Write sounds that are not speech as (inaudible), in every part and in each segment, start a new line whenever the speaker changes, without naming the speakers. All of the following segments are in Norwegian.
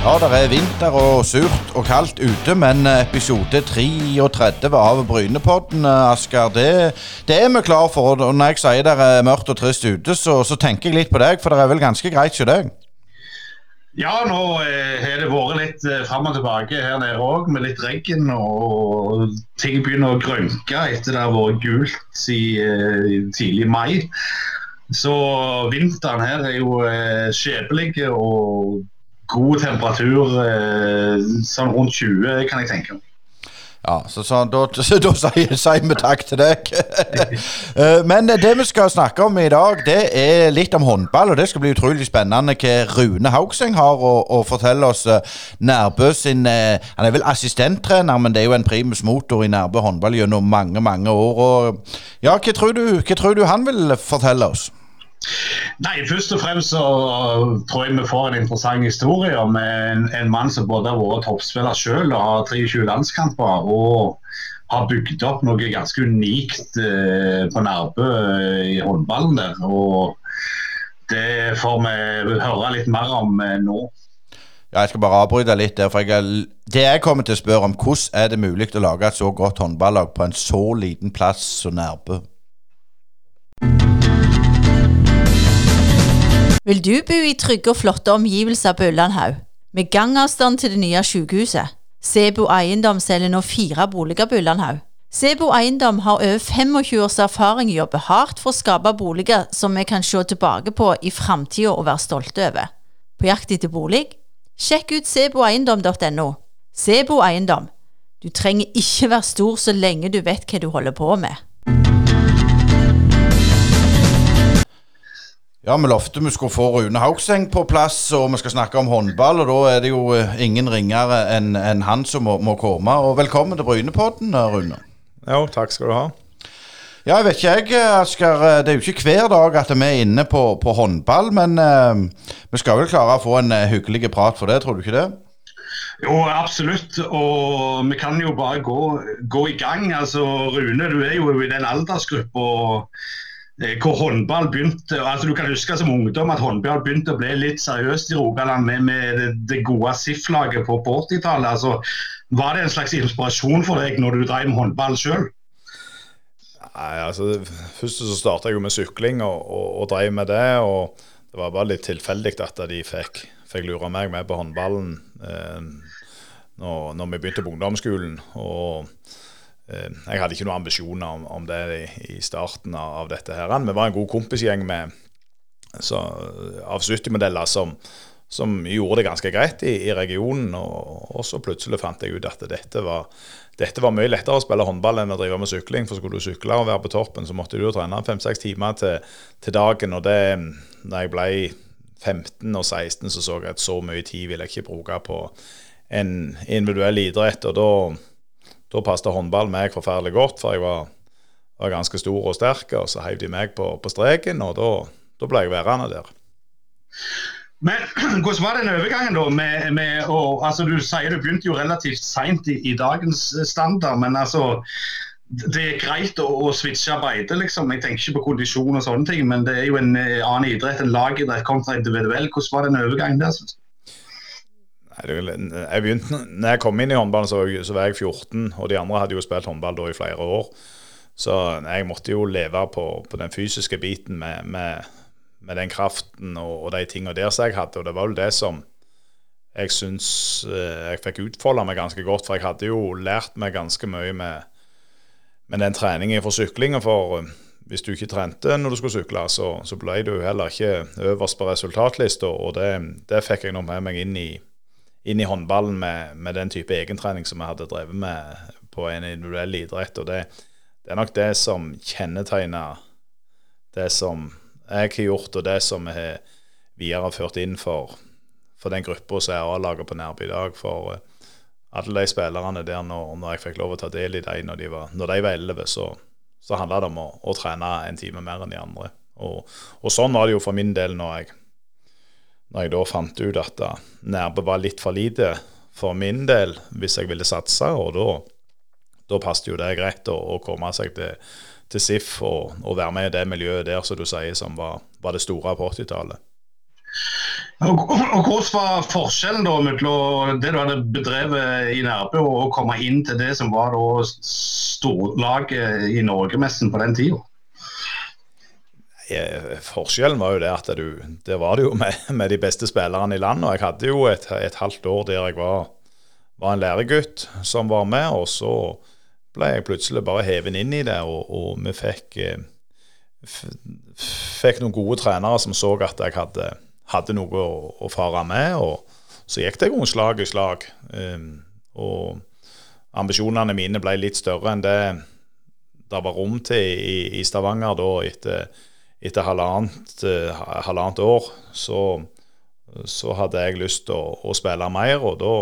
Ja, det er vinter og surt og kaldt ute, men episode 33 av Brynepodden, Asker, det, det, er vi klar for. Og når jeg sier det er mørkt og trist ute, så, så tenker jeg litt på deg, for det er vel ganske greit hos deg?
Ja, nå eh, har det vært litt eh, fram og tilbake her nede òg, med litt regn. Og ting begynner å grønke etter det har vært gult i eh, tidlig mai. Så vinteren her er jo skjebnelig. og god temperatur, eh, sånn rundt 20 kan jeg tenke meg.
Ja, så, så da, (laughs) da sier, vi takk til deg. (laughs) Eh, men det vi skal snakke om i dag, det er litt om håndball. Og det skal bli utrolig spennende hva Rune Haugseng har å, å fortelle oss. Eh, Nærbø sin Han er vel assistenttrener, men det er jo en primus motor i Nærbø håndball gjennom mange, mange år. Og, ja, hva tror, du, hva tror du han vil fortelle oss?
Nei, Først og fremst så tror jeg vi får en interessant historie om en, en mann som både har vært toppspiller selv og har 23 landskamper. og har bygd opp noe ganske unikt eh, på Nærbø eh, i håndballen der. og Det får vi høre litt mer om eh, nå.
Ja, Jeg skal bare avbryte litt der. for jeg, Det jeg kommer til å spørre om, hvordan er det mulig å lage et så godt håndballag på en så liten plass som Nærbø?
Vil du bo i trygge og flotte omgivelser på Ullandhaug, med gangavstand til det nye sykehuset? Sebo Eiendom selger nå fire boliger på Ullandhaug. Sebo Eiendom har over 25 års erfaring i å jobbe hardt for å skape boliger som vi kan se tilbake på i framtida og være stolte over. På jakt etter bolig? Sjekk ut seboeiendom.no. Sebo Eiendom. Du trenger ikke være stor så lenge du vet hva du holder på med.
Ja, vi lovte vi skulle få Rune Haugseng på plass, og vi skal snakke om håndball. Og da er det jo eh, ingen ringere enn en han som må, må, komme. Og velkommen til Brynepodden, eh, Rune.
Jo, takk skal du ha.
Ja, jeg vet ikke jeg, eh, Asker. Det er jo ikke hver dag at vi er inne på, på håndball, men uh, vi skal vel klare å få en uh, hyggelig prat for det, tror du ikke det?
Jo, absolutt. Og vi kan jo bare gå, gå i gang. Altså, Rune, du er jo i den aldersgruppa Eh, hvor håndball begynte altså Du kan huske som ungdom at håndball begynte å bli litt seriøst i Rogaland med, med det gode SIF-laget på, på 80-tallet. Altså, var det en slags inspirasjon for deg når du drev med håndball sjøl?
Nei, altså, Først så starta jeg jo med sykling og, og, og, drev med det. og Det var bare litt tilfeldig at de fikk, fikk lure meg med på håndballen eh, når, når, vi begynte på ungdomsskolen. og Eh, jeg hadde ikke noen ambisjoner om, om det i, i, starten av, dette. her. Vi var en god kompisgjeng med, så, av 70-modeller som, som, gjorde det ganske greit i, i regionen. Og, og, så plutselig fant jeg ut at dette var, dette var, mye lettere å spille håndball enn å drive med sykling. For skulle du sykle og være på toppen, så måtte du jo trene fem-seks timer til, til, dagen. Og det, da jeg ble 15 og 16, så så jeg at så mye tid ville jeg ikke bruke på en individuell idrett. og da da passet håndball meg forferdelig godt, for jeg var, var ganske stor og sterk. Og så heiv de meg på, på streken, og da, ble jeg værende der.
Men (clears throat) hvordan var den overgangen da? Med, med og, altså Du sier du begynte jo relativt seint i, i, dagens standard, men altså det er greit å, å switche beite, liksom. Jeg tenker ikke på kondisjon og sånne ting, men det er jo en eh, annen idrett, enn lagidrett kontra individuell. Hvordan var den overgangen der? Synes du?
Jeg begynte, når jeg kom inn i håndballen, så, så, var jeg 14, og de andre hadde jo spilt håndball da i flere år. Så jeg måtte jo leve på, på den fysiske biten med, med, med den kraften og, og de tingene der som jeg hadde. Og det var vel det som jeg syns eh, jeg fikk utfolde meg ganske godt. For jeg hadde jo lært meg ganske mye med, med den treningen for sykling. For eh, hvis du ikke trente når du skulle sykle, så, så ble du heller ikke øverst på resultatlista. Og det, det fikk jeg nå med meg inn i inn i håndballen med, med, den type egentrening som vi hadde drevet med på en individuell idrett. og det, det er nok det som kjennetegner det som jeg har gjort, og det som vi har videreført inn for, for den gruppa som er A-laget på Nærby i dag. For uh, alle de spillerne der, når, når, jeg fikk lov å ta del i dem når de var, når de var 11, så, så handla det om å, å, trene en time mer enn de andre. Og, og sånn var det jo for min del når jeg når jeg da fant ut at Nærbø var litt for lite for min del hvis jeg ville satse, og da, da passet jo det greit å, å komme seg til, til SIF og, og, være med i det miljøet der som du sier som var, var det store på 80-tallet.
Og, og Hvordan var forskjellen da mellom det du hadde bedrevet i Nærbø og å komme inn til det som var da storlaget i Norgemessen på den tida?
Forskjellen var jo det at du, det var det jo med, med de beste spillerne i landet. og Jeg hadde jo et, et halvt år der jeg var, var, en læregutt som var med. Og så ble jeg plutselig bare hevet inn i det, og, og vi fikk, fikk noen gode trenere som så at jeg hadde, hadde noe å, å, fare med. og Så gikk det slag i slag. Um, og ambisjonene mine ble litt større enn det det var rom til i, i Stavanger da etter etter halvannet, uh, halvannet år så, så, hadde jeg lyst til å, å, spille mer, og da,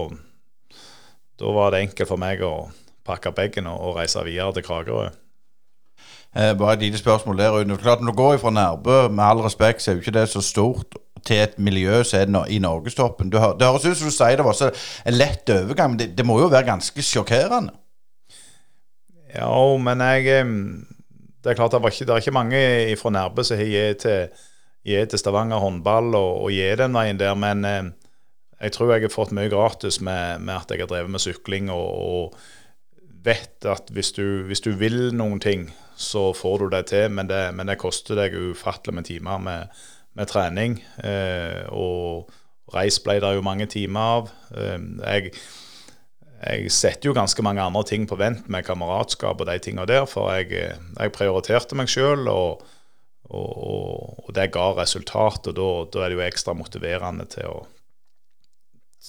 da, var det enkelt for meg å pakke bagen og, og reise videre til Kragerø.
Eh, bare et lite spørsmål der, Rune. Klart, Når du går fra Nærbø, med all respekt, så er jo ikke det så stort til et miljø som er i norgestoppen. Det høres ut som du sier det var så en lett overgang, men det, det må jo være ganske sjokkerende?
Ja, men jeg det er klart det, ikke, det er ikke mange fra Nærbø som har gitt til, til, Stavanger håndball og, og gitt den veien der, men eh, jeg tror jeg har fått mye gratis med, med at jeg har drevet med sykling og, og vet at hvis du, hvis du, vil noen ting, så får du det til, men det, men det koster deg ufattelig med timer med, med trening. Eh, og reis ble det jo mange timer av. Eh, jeg jeg setter jo ganske mange andre ting på vent med kameratskap og de tingene der, for jeg, jeg prioriterte meg sjøl, og, og, og, det ga resultat. Og da, er det jo ekstra motiverende til å,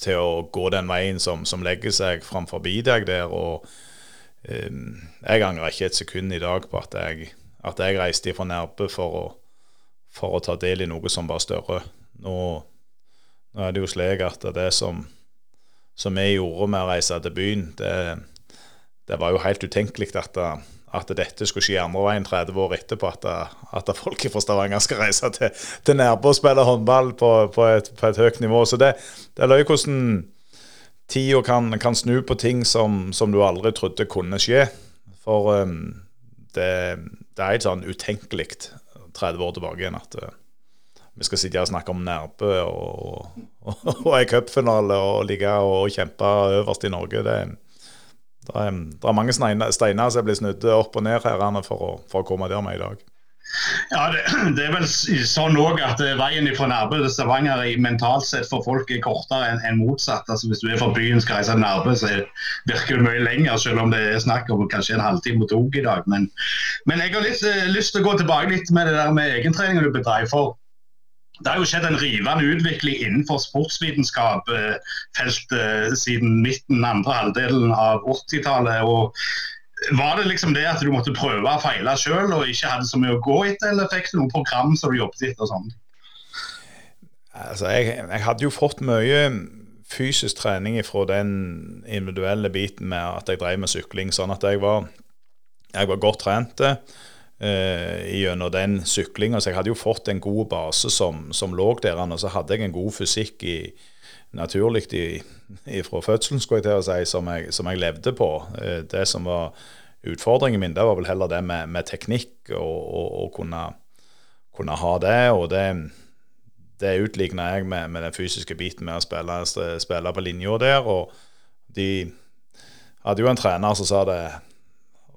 til å gå den veien som, som legger seg framfor deg der. Og um, jeg angrer ikke et sekund i dag på at jeg, at jeg reiste ifra Nærbø for å, for å ta del i noe som var større. Nå, nå er det jo slik at det som som vi gjorde med å reise til byen, det, det var jo helt utenkelig at, at, dette skulle skje andre veien 30 år etterpå. At, at folk fra Stavanger skal reise til, til Nærbø og spille håndball på, på, et, på, et, høyt nivå. Så det, det løye hvordan tida kan, kan, snu på ting som, som, du aldri trodde kunne skje. For um, det, det, er helt sånn utenkelig 30 år tilbake igjen at vi skal sitte her og snakke om Nærbø og, og, og en cupfinale og ligge og kjempe øverst i Norge. Det, det, er, det er mange steiner som er blitt snudd opp og ned her for å, for å komme der med i dag.
Ja, det, det, er vel sånn òg at veien fra Nærbø til Stavanger mentalt sett for folk er kortere enn en motsatt. Altså Hvis du er fra byen skal reise til Nærbø, så virker det mye lenger, selv om det er snakk om kanskje en halvtime mot tog i dag. Men, men jeg har litt eh, lyst til å gå tilbake litt med det der med egentreninga du bedrev. For det har jo skjedd en rivende utvikling innenfor sportsvitenskap-feltet eh, siden midten andre halvdelen av 80-tallet. og Var det liksom det at du måtte prøve og feile sjøl og ikke hadde så mye å gå etter, eller fikk du noen program som du jobbet etter? og sånt?
Altså, jeg, jeg, hadde jo fått mye fysisk trening fra den individuelle biten med at jeg drev med sykling, sånn at jeg var, jeg var godt trent gjennom den syklinga. Så jeg hadde jo fått en god base som, som lå der. Og så hadde jeg en god fysikk i, naturlig fra fødselen, skulle jeg til å si, som jeg, som jeg levde på. Eh, det som var utfordringen min, det var vel heller det med, med teknikk og å kunne, kunne, ha det. Og det, det utligna jeg med, med, den fysiske biten med å spille, spille på linja der. Og de hadde jo en trener som sa det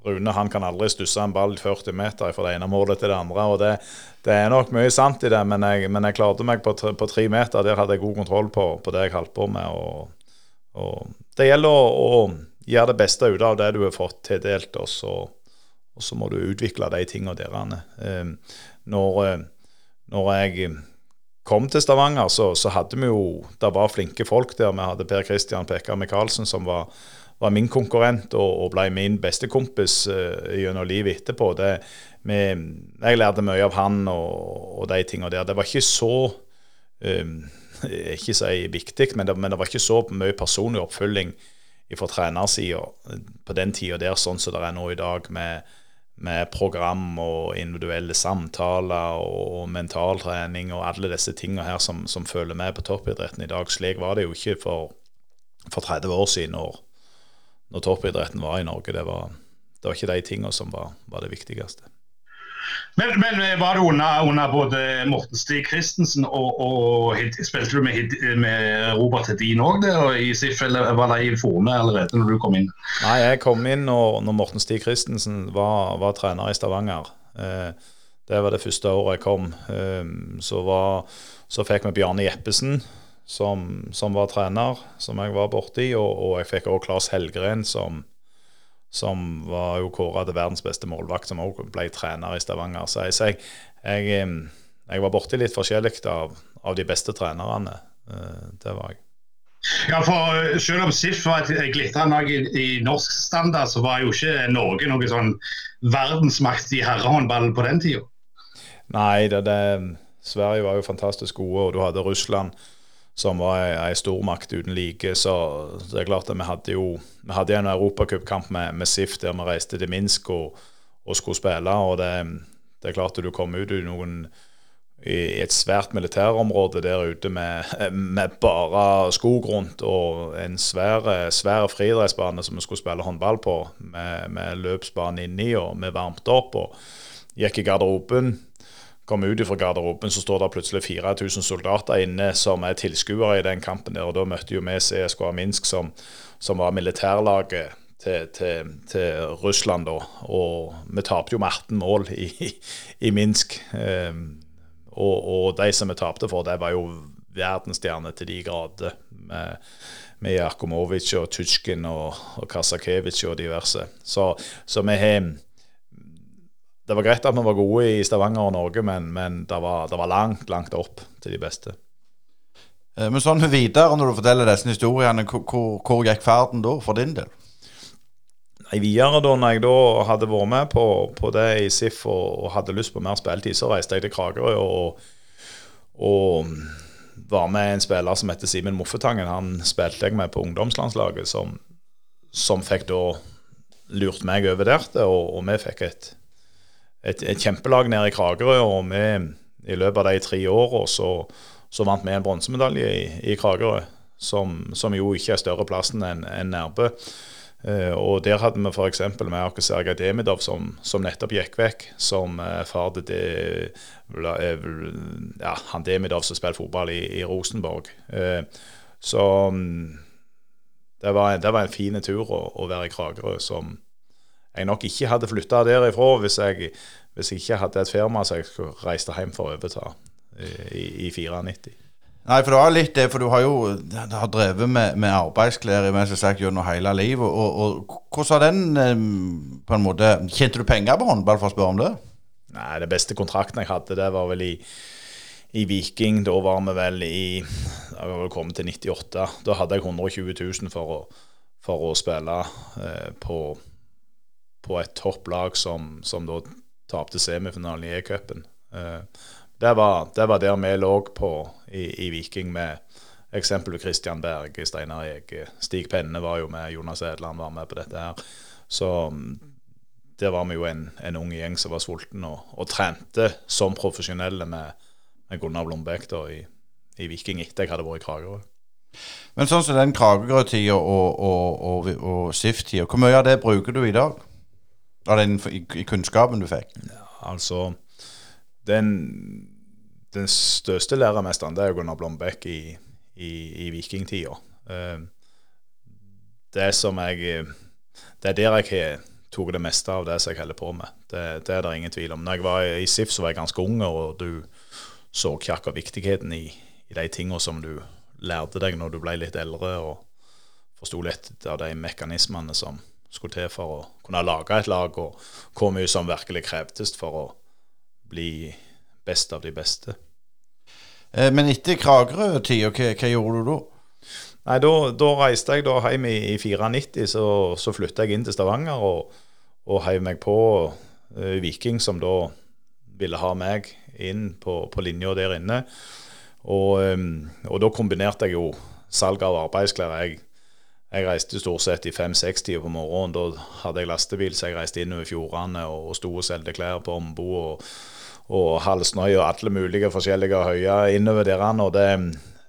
Rune han kan aldri stusse en ball 40 meter fra det ene målet til det andre. og Det, det er nok mye sant i det, men jeg, men jeg klarte meg på, tre meter. Der hadde jeg god kontroll på, på det jeg holdt på med. Og, og det gjelder å, å, gjøre det beste ut av det du har fått tildelt, og og så må du utvikle de tingene der. Ehm, når, når jeg kom til Stavanger, så, så hadde vi jo Det var flinke folk der. Vi hadde Per Christian Pekka Michaelsen, som var var min konkurrent og, og ble min bestekompis uh, gjennom livet etterpå. Det, med, jeg lærte mye av han og, og de tingene der. Det var ikke så um, (laughs) ikke si viktig, men det, men det, var ikke så mye personlig oppfølging fra trenersida på den tida der, sånn som det er nå i dag, med, med program og individuelle samtaler og mentaltrening og alle disse tingene her som, som følger med på toppidretten i dag. Slik var det jo ikke for, for 30 år siden. År når toppidretten var i Norge. Det var, det var ikke de tingene som var, var, det viktigste.
Men, men eh, var det under, under både Morten Stig Christensen og, og spilte du med, med Robert Hedin òg i SIF, eller var de i Forne allerede når du kom inn?
Nei, jeg kom inn når, når Morten Stig Christensen var, var trener i Stavanger. Eh, det var det første året jeg kom. Eh, så, var, så fikk vi Bjarne Jeppesen som, som var trener, som jeg var borti. Og, og jeg fikk også Claes Helgren, som, som var jo kåra til verdens beste målvakt, som også ble trener i Stavanger. Så jeg, så jeg, jeg, jeg var borti litt forskjellig av, av de beste trenerne. Eh, det var jeg.
Ja, for eh, Selv om SIF var et glitrende lag i, i norsk standard, så var jo ikke Norge noe sånn verdensmakt i herrehåndball på den tida.
Nei, det, det, Sverige var jo fantastisk gode, og du hadde Russland som var ei, stormakt uten like. Så det er klart at vi hadde jo vi hadde en europacupkamp med, med SIF der vi reiste til Minsk og, og skulle spille. og det, det er klart at du kom ut i noen i et svært militærområde der ute med, med bare skog rundt og en svær, svær friidrettsbane som vi skulle spille håndball på, med, med løpsbane inni, og vi varmte opp og gikk i garderoben. Kom ut fra garderoben, så står det plutselig 4000 soldater inne som er tilskuere i den kampen. der, og Da møtte jo vi CSKA Minsk, som, som var militærlaget til, til, til Russland. da, Og vi tapte jo med 18 mål i, i Minsk. Um, og, og, de som vi tapte for, det var jo verdensstjerner til de grader. Med, med Jakomovic og Tutsjkin og, og Kasakevic og diverse. Så, så vi har Det var greit at vi var gode i Stavanger og Norge, men, men det, var, det var langt, langt opp til de beste.
Eh, Men sånn videre, når du forteller disse historiene, hvor, hvor, gikk ferden da, for din del?
Nei, videre da når jeg da hadde vært med på, på det i SIF og, og hadde lyst på mer spilletid, så reiste jeg til Kragerø og, og var med en spiller som heter Simen Moffetangen. Han spilte jeg med på ungdomslandslaget, som, som fikk da lurt meg over der, og, og vi fikk et, et, et kjempelag nede i Kragerø. Og vi, i løpet av de tre årene så, så vant vi en bronsemedalje i, i Kragerø, som, som jo ikke er større plassen enn en Nærbø. Eh, og der hadde vi f.eks. med Aker Sergej Demidov, som, som nettopp gikk vekk, som eh, far til eh, ja, han Demidov som spiller fotball i, i Rosenborg. Så mm, det var, det var en fin tur å, å være i Kragerø, som jeg nok ikke hadde flytta derifra hvis jeg, hvis jeg ikke hadde et firma som jeg skulle reiste hjem for å overta i, i 94.
Nei, for det var litt det, for du har jo har drevet med, med arbeidsklær sagt, gjennom hele livet. Og, og hvordan har den eh, på en måte Tjente du penger på håndball, for å spørre om det?
Nei, det beste kontrakten jeg hadde, det var vel i, i Viking. Da var vi vel i Da var vel kommet til 98. Da hadde jeg 120 000 for å, for å spille eh, på, på et topplag som, som da tapte semifinalen i E-cupen. Eh, det, var, det var der vi lå på i, i Viking med eksempel Christian Berge, Steinar Ege, Stig Penne var jo med, Jonas Edland var med på dette her. Så mm, der var vi jo en, en ung gjeng som var sulten og, og trente som profesjonelle med, med Gunnar Blombekk da i, i Viking etter jeg hadde vært i Kragerø.
Men sånn som den Kragerø-tida og, og, og, og SIF-tida, hvor mye av det bruker du i dag? Av den i, kunnskapen du fikk?
Ja, Altså, den, den største læremesteren det er Gunnar Blombekk i, i, i vikingtida. Eh, det som jeg Det er der jeg har tatt det meste av det som jeg holder på med. Det, det er det ingen tvil om. Når jeg var i SIF, så var jeg ganske ung, og du så ikke viktigheten i, i de tingene som du lærte deg når du ble litt eldre, og forsto litt av de mekanismene som skulle til for å kunne lage et lag, og hvor mye som virkelig krevdes for å bli best av de beste.
Eh, men etter Kragerø-tida, hva, hva gjorde du da?
Nei, da, da reiste jeg da hjem i, i 94, så, så flytta jeg inn til Stavanger og, og heiv meg på uh, Viking, som da ville ha meg inn på, på linja der inne. Og, um, og, da kombinerte jeg jo salg av arbeidsklær. Jeg, jeg reiste stort sett i fem-seks-tida på morgenen. Da hadde jeg lastebil, så jeg reiste innover fjordene og, sto og solgte klær på Ombo og, og Halsnøy og alle mulige forskjellige høyer innover der. Og det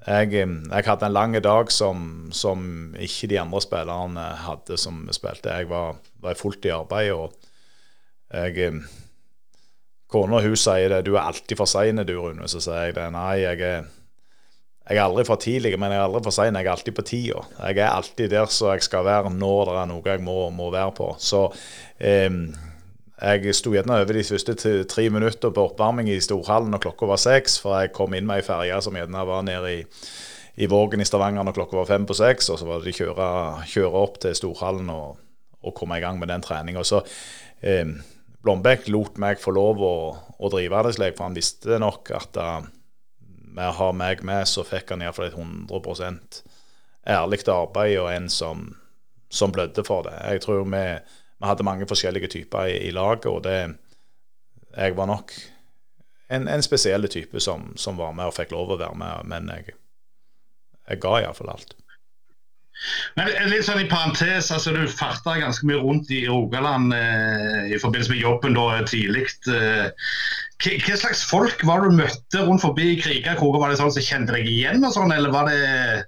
jeg, jeg, hadde en lang dag som, som, ikke de andre spillerne hadde som spilte. Jeg var, var fullt i arbeid, og jeg kona sier det, du er alltid for sein, du Rune. Så sier jeg det, nei, jeg er, jeg er aldri for tidlig, men jeg er aldri for sein. Jeg er alltid på tida. Jeg er alltid der så jeg skal være når det er noe jeg må, må være på. Så eh, jeg sto gjerne over de første tre minutter på oppvarming i storhallen når klokka var seks, for jeg kom inn med ei ferje som gjerne var nede i, i Vågen i Stavanger når klokka var fem på seks. Og så var det de kjøre, kjøre opp til storhallen og, og komme i gang med den treninga. Så eh, Blombeck lot meg få lov å, å drive det slik, for han visste nok at uh, med å ha meg med, så fikk han iallfall et 100% ærlig arbeid og en som, som blødde for det. Jeg tror vi, vi hadde mange forskjellige typer i, i laget, og det Jeg var nok en, en spesiell type som, som, var med og fikk lov å være med, men jeg, jeg ga iallfall alt.
Men litt sånn i parentes, altså Du farta ganske mye rundt i Rogaland eh, i forbindelse med jobben da tidlig. Eh, hva slags folk var du møtte rundt forbi i krigerkroker? Var det sånn som kjente deg igjen, og sånn, eller var det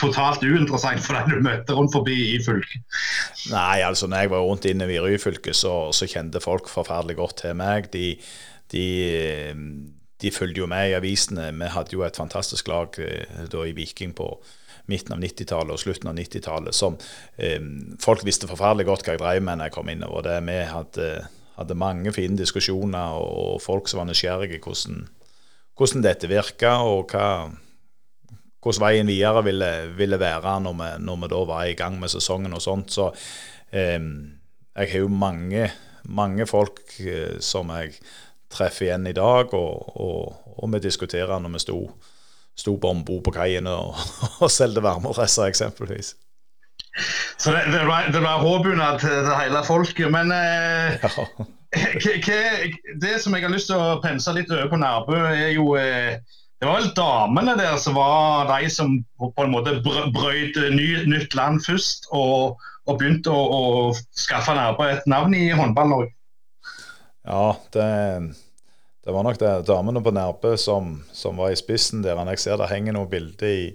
totalt uinteressant for deg du møtte rundt forbi i fylket?
Nei, altså når jeg var rundt inne i Ryfylke, så, så kjente folk forferdelig godt til meg. De, de, de fulgte jo med i avisene. Vi hadde jo et fantastisk lag eh, da i Viking på midten av 90-tallet og slutten av 90-tallet som eh, folk visste forferdelig godt hva jeg drev med når jeg kom innover. Det vi hadde, hadde mange fine diskusjoner og folk som var nysgjerrige hvordan, hvordan dette virka, og hva, hvordan veien videre ville, ville være når vi, når vi, da var i gang med sesongen og sånt. Så eh, jeg har jo mange, mange folk eh, som jeg treffer igjen i dag, og, og, og vi diskuterer når vi sto sto på ombord på kaiene og, (laughs) og solgte varmeadresser, eksempelvis.
Så det, det var, det ble råbunad til hele folket. Men eh, ja. (laughs) det som jeg har lyst til å pense litt over på Nærbø, er jo eh, Det var vel damene der som var de som på en måte brøyt ny, nytt land først, og, og begynte å, å skaffe Nærbø et navn i håndball-Norge.
Ja, det det var nok damene på Nærbø som, som, var i spissen der. Jeg ser det henger noen bilder i,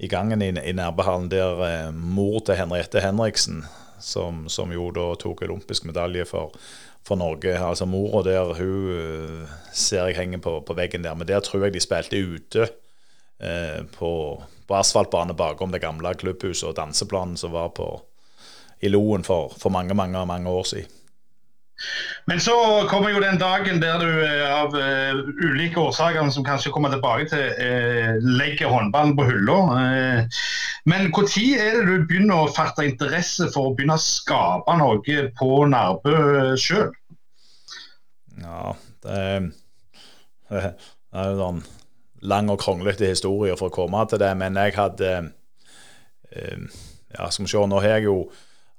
i, gangen i, i Nærbøhallen der eh, mor til Henriette Henriksen, som, som, jo da tok olympisk medalje for, for Norge. Altså Mora der hun uh, ser jeg henger på, på, veggen der. Men der tror jeg de spilte ute eh, på, på asfaltbane bakom det gamle klubbhuset og danseplanen som var på, i Loen for, for mange, mange, mange år siden.
Men så kommer jo den dagen der du eh, av uh, ulike årsaker som kanskje kommer tilbake til, uh, legger håndballen på hylla. Uh, men når er det du begynner å fatte interesse for å begynne å skape noe på Nærbø sjøl?
Ja, det er, (laughs) det er en sånn lang og kronglete historie for å komme til det, men jeg hadde Ja, skal vi se, nå har jeg jo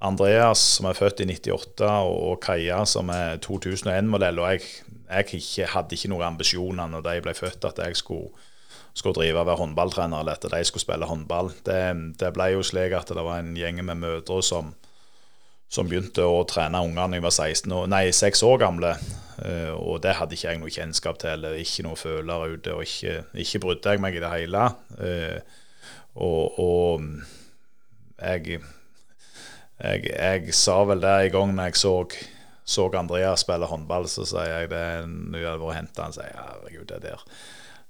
Andreas, som er født i 98, og Kaja, som er 2001-modell. Og jeg, jeg ikke, hadde ikke noen ambisjoner når de ble født, at jeg skulle, skulle drive og være håndballtrener, eller at de skulle spille håndball. Det, det, ble jo slik at det var en gjeng med mødre som, som begynte å trene ungene da jeg var 16 år, nei, 6 år gamle. Uh, og det hadde ikke jeg noe kjennskap til, eller ikke noe føler ute. Og ikke, ikke brydde jeg meg i det hele. Uh, og, og jeg jeg, jeg, sa vel det i gang når jeg så, så Andreas spille håndball, så sier jeg det når jeg hadde vært henta. Han sier herregud, det der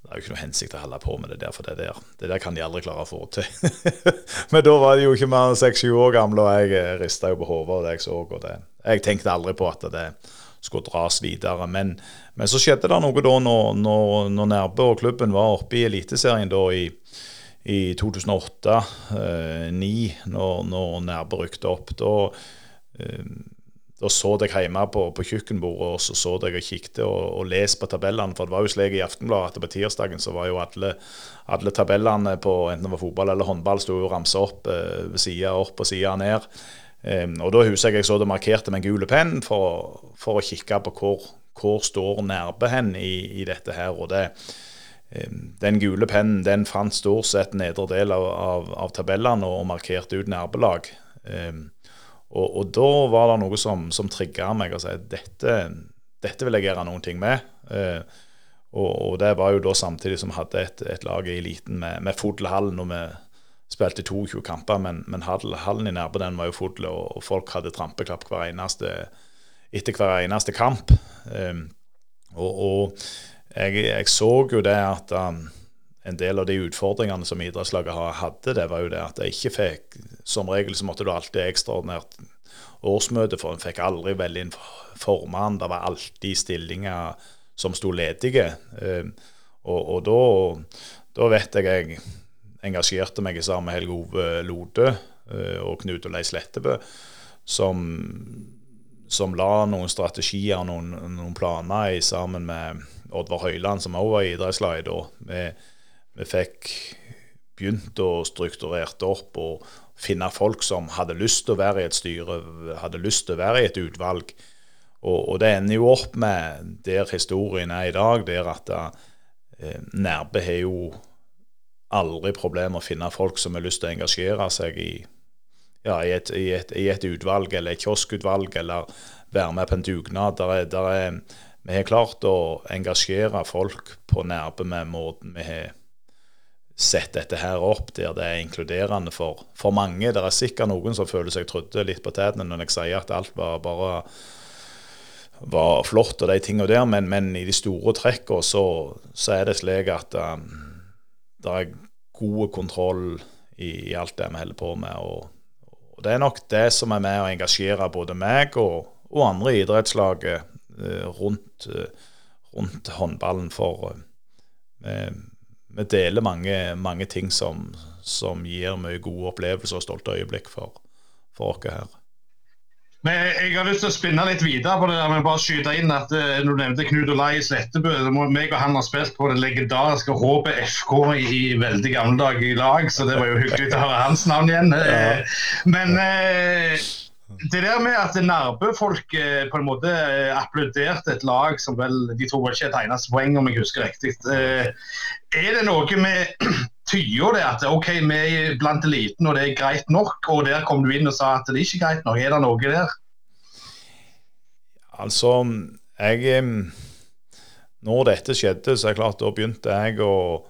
det er jo ikke noe hensikt å holde på med det der, for det der, det der kan de aldri klare å få til. (laughs) Men da var de jo ikke mer enn seks-sju år gamle, og jeg eh, rista jo på hodet av jeg så. og det, Jeg tenkte aldri på at det skulle dras videre. Men, men så skjedde det noe da når, når, når Nærbø og klubben var oppe i Eliteserien da i i 2008-2009, eh, når, når Nærbø rykte opp. Da, eh, da så jeg hjemme på, på, kjøkkenbordet og så så jeg og kikket og, og leste på tabellene. For det var jo slik i Aftenbladet at på tirsdagen så var jo alle, alle tabellene på enten det var fotball eller håndball, sto jo ramsa opp eh, sida opp og sida ned. Um, og da husker jeg jeg så det markerte med en gul penn for, for, å kikke på hvor, hvor står Nærbø hen i, i, dette her. og det den gule pennen den fant stort sett nedre del av, av, av tabellene og markerte ut nærbelag. Um, og, og, da var det noe som, som trigga meg og sa dette, dette vil jeg gjøre noen ting med. Uh, og, og, det var jo da samtidig som vi hadde et, et, lag i eliten med, med Fodlehallen, og vi spilte 22 kamper, men, men hallen i Nærbø den var jo fodle, og, og, folk hadde trampeklapp hver eneste, etter hver eneste kamp. Um, Og, og jeg, jeg, så jo det at um, en del av de utfordringene som idrettslaget hadde, det var jo det at jeg ikke fikk Som regel så måtte du alltid ekstraordinært årsmøte, for en fikk aldri veldig inn formann. Det var alltid stillinger som sto ledige. Eh, og, og da, da, vet jeg jeg engasjerte meg sammen med Helge Ove Lode eh, og Knut Olei Slettebø, som, som la noen strategier og noen, noen, planer i sammen med Oddvar Høyland, som også var i idrettslaget da. Vi, vi fikk begynt å strukturere opp og finne folk som hadde lyst til å være i et styre, hadde lyst til å være i et utvalg. Og, og det ender jo opp med der historien er i dag, der at eh, Nærbe har jo aldri problemer med å finne folk som har lyst til å engasjere seg i, ja, i, et, i, et, i et, utvalg eller et kioskutvalg, eller være med på en dugnad. Der er, der er, vi har klart å engasjere folk på nærme med måten vi har sett dette her opp, der det er inkluderende for, for mange. Det er sikkert noen som føler seg trodde litt på tærne når jeg sier at alt var bare var flott og de tingene der, men, men, i de store trekkene så, så, er det slik at um, det er god kontroll i, i, alt det vi holder på med. Og, og, Det er nok det som er med å engasjere både meg og, og andre i idrettslaget uh, rundt, uh, rundt, håndballen. For vi deler mange, mange ting som, som, gir mye gode opplevelser og stolte øyeblikk for, for oss her.
Men jeg har lyst til å spinne litt videre på det der med bare skyte inn at uh, Du nevnte Knut Olai Slettebø. meg og han har spilt på det legendariske HBFK i, i veldig gamle dager i lag, så det var jo hyggelig å høre hans navn igjen. Ja. Men uh, det der med at Nærbø-folk eh, på en måte eh, applauderte et lag som vel De tror ikke et eneste poeng, om jeg husker riktig. Eh, er det noe med tya det at OK, vi er blant eliten og det er greit nok, og der kom du inn og sa at det er ikke greit nok. Er det noe der?
Altså, jeg Når dette skjedde, så er det klart da begynte jeg å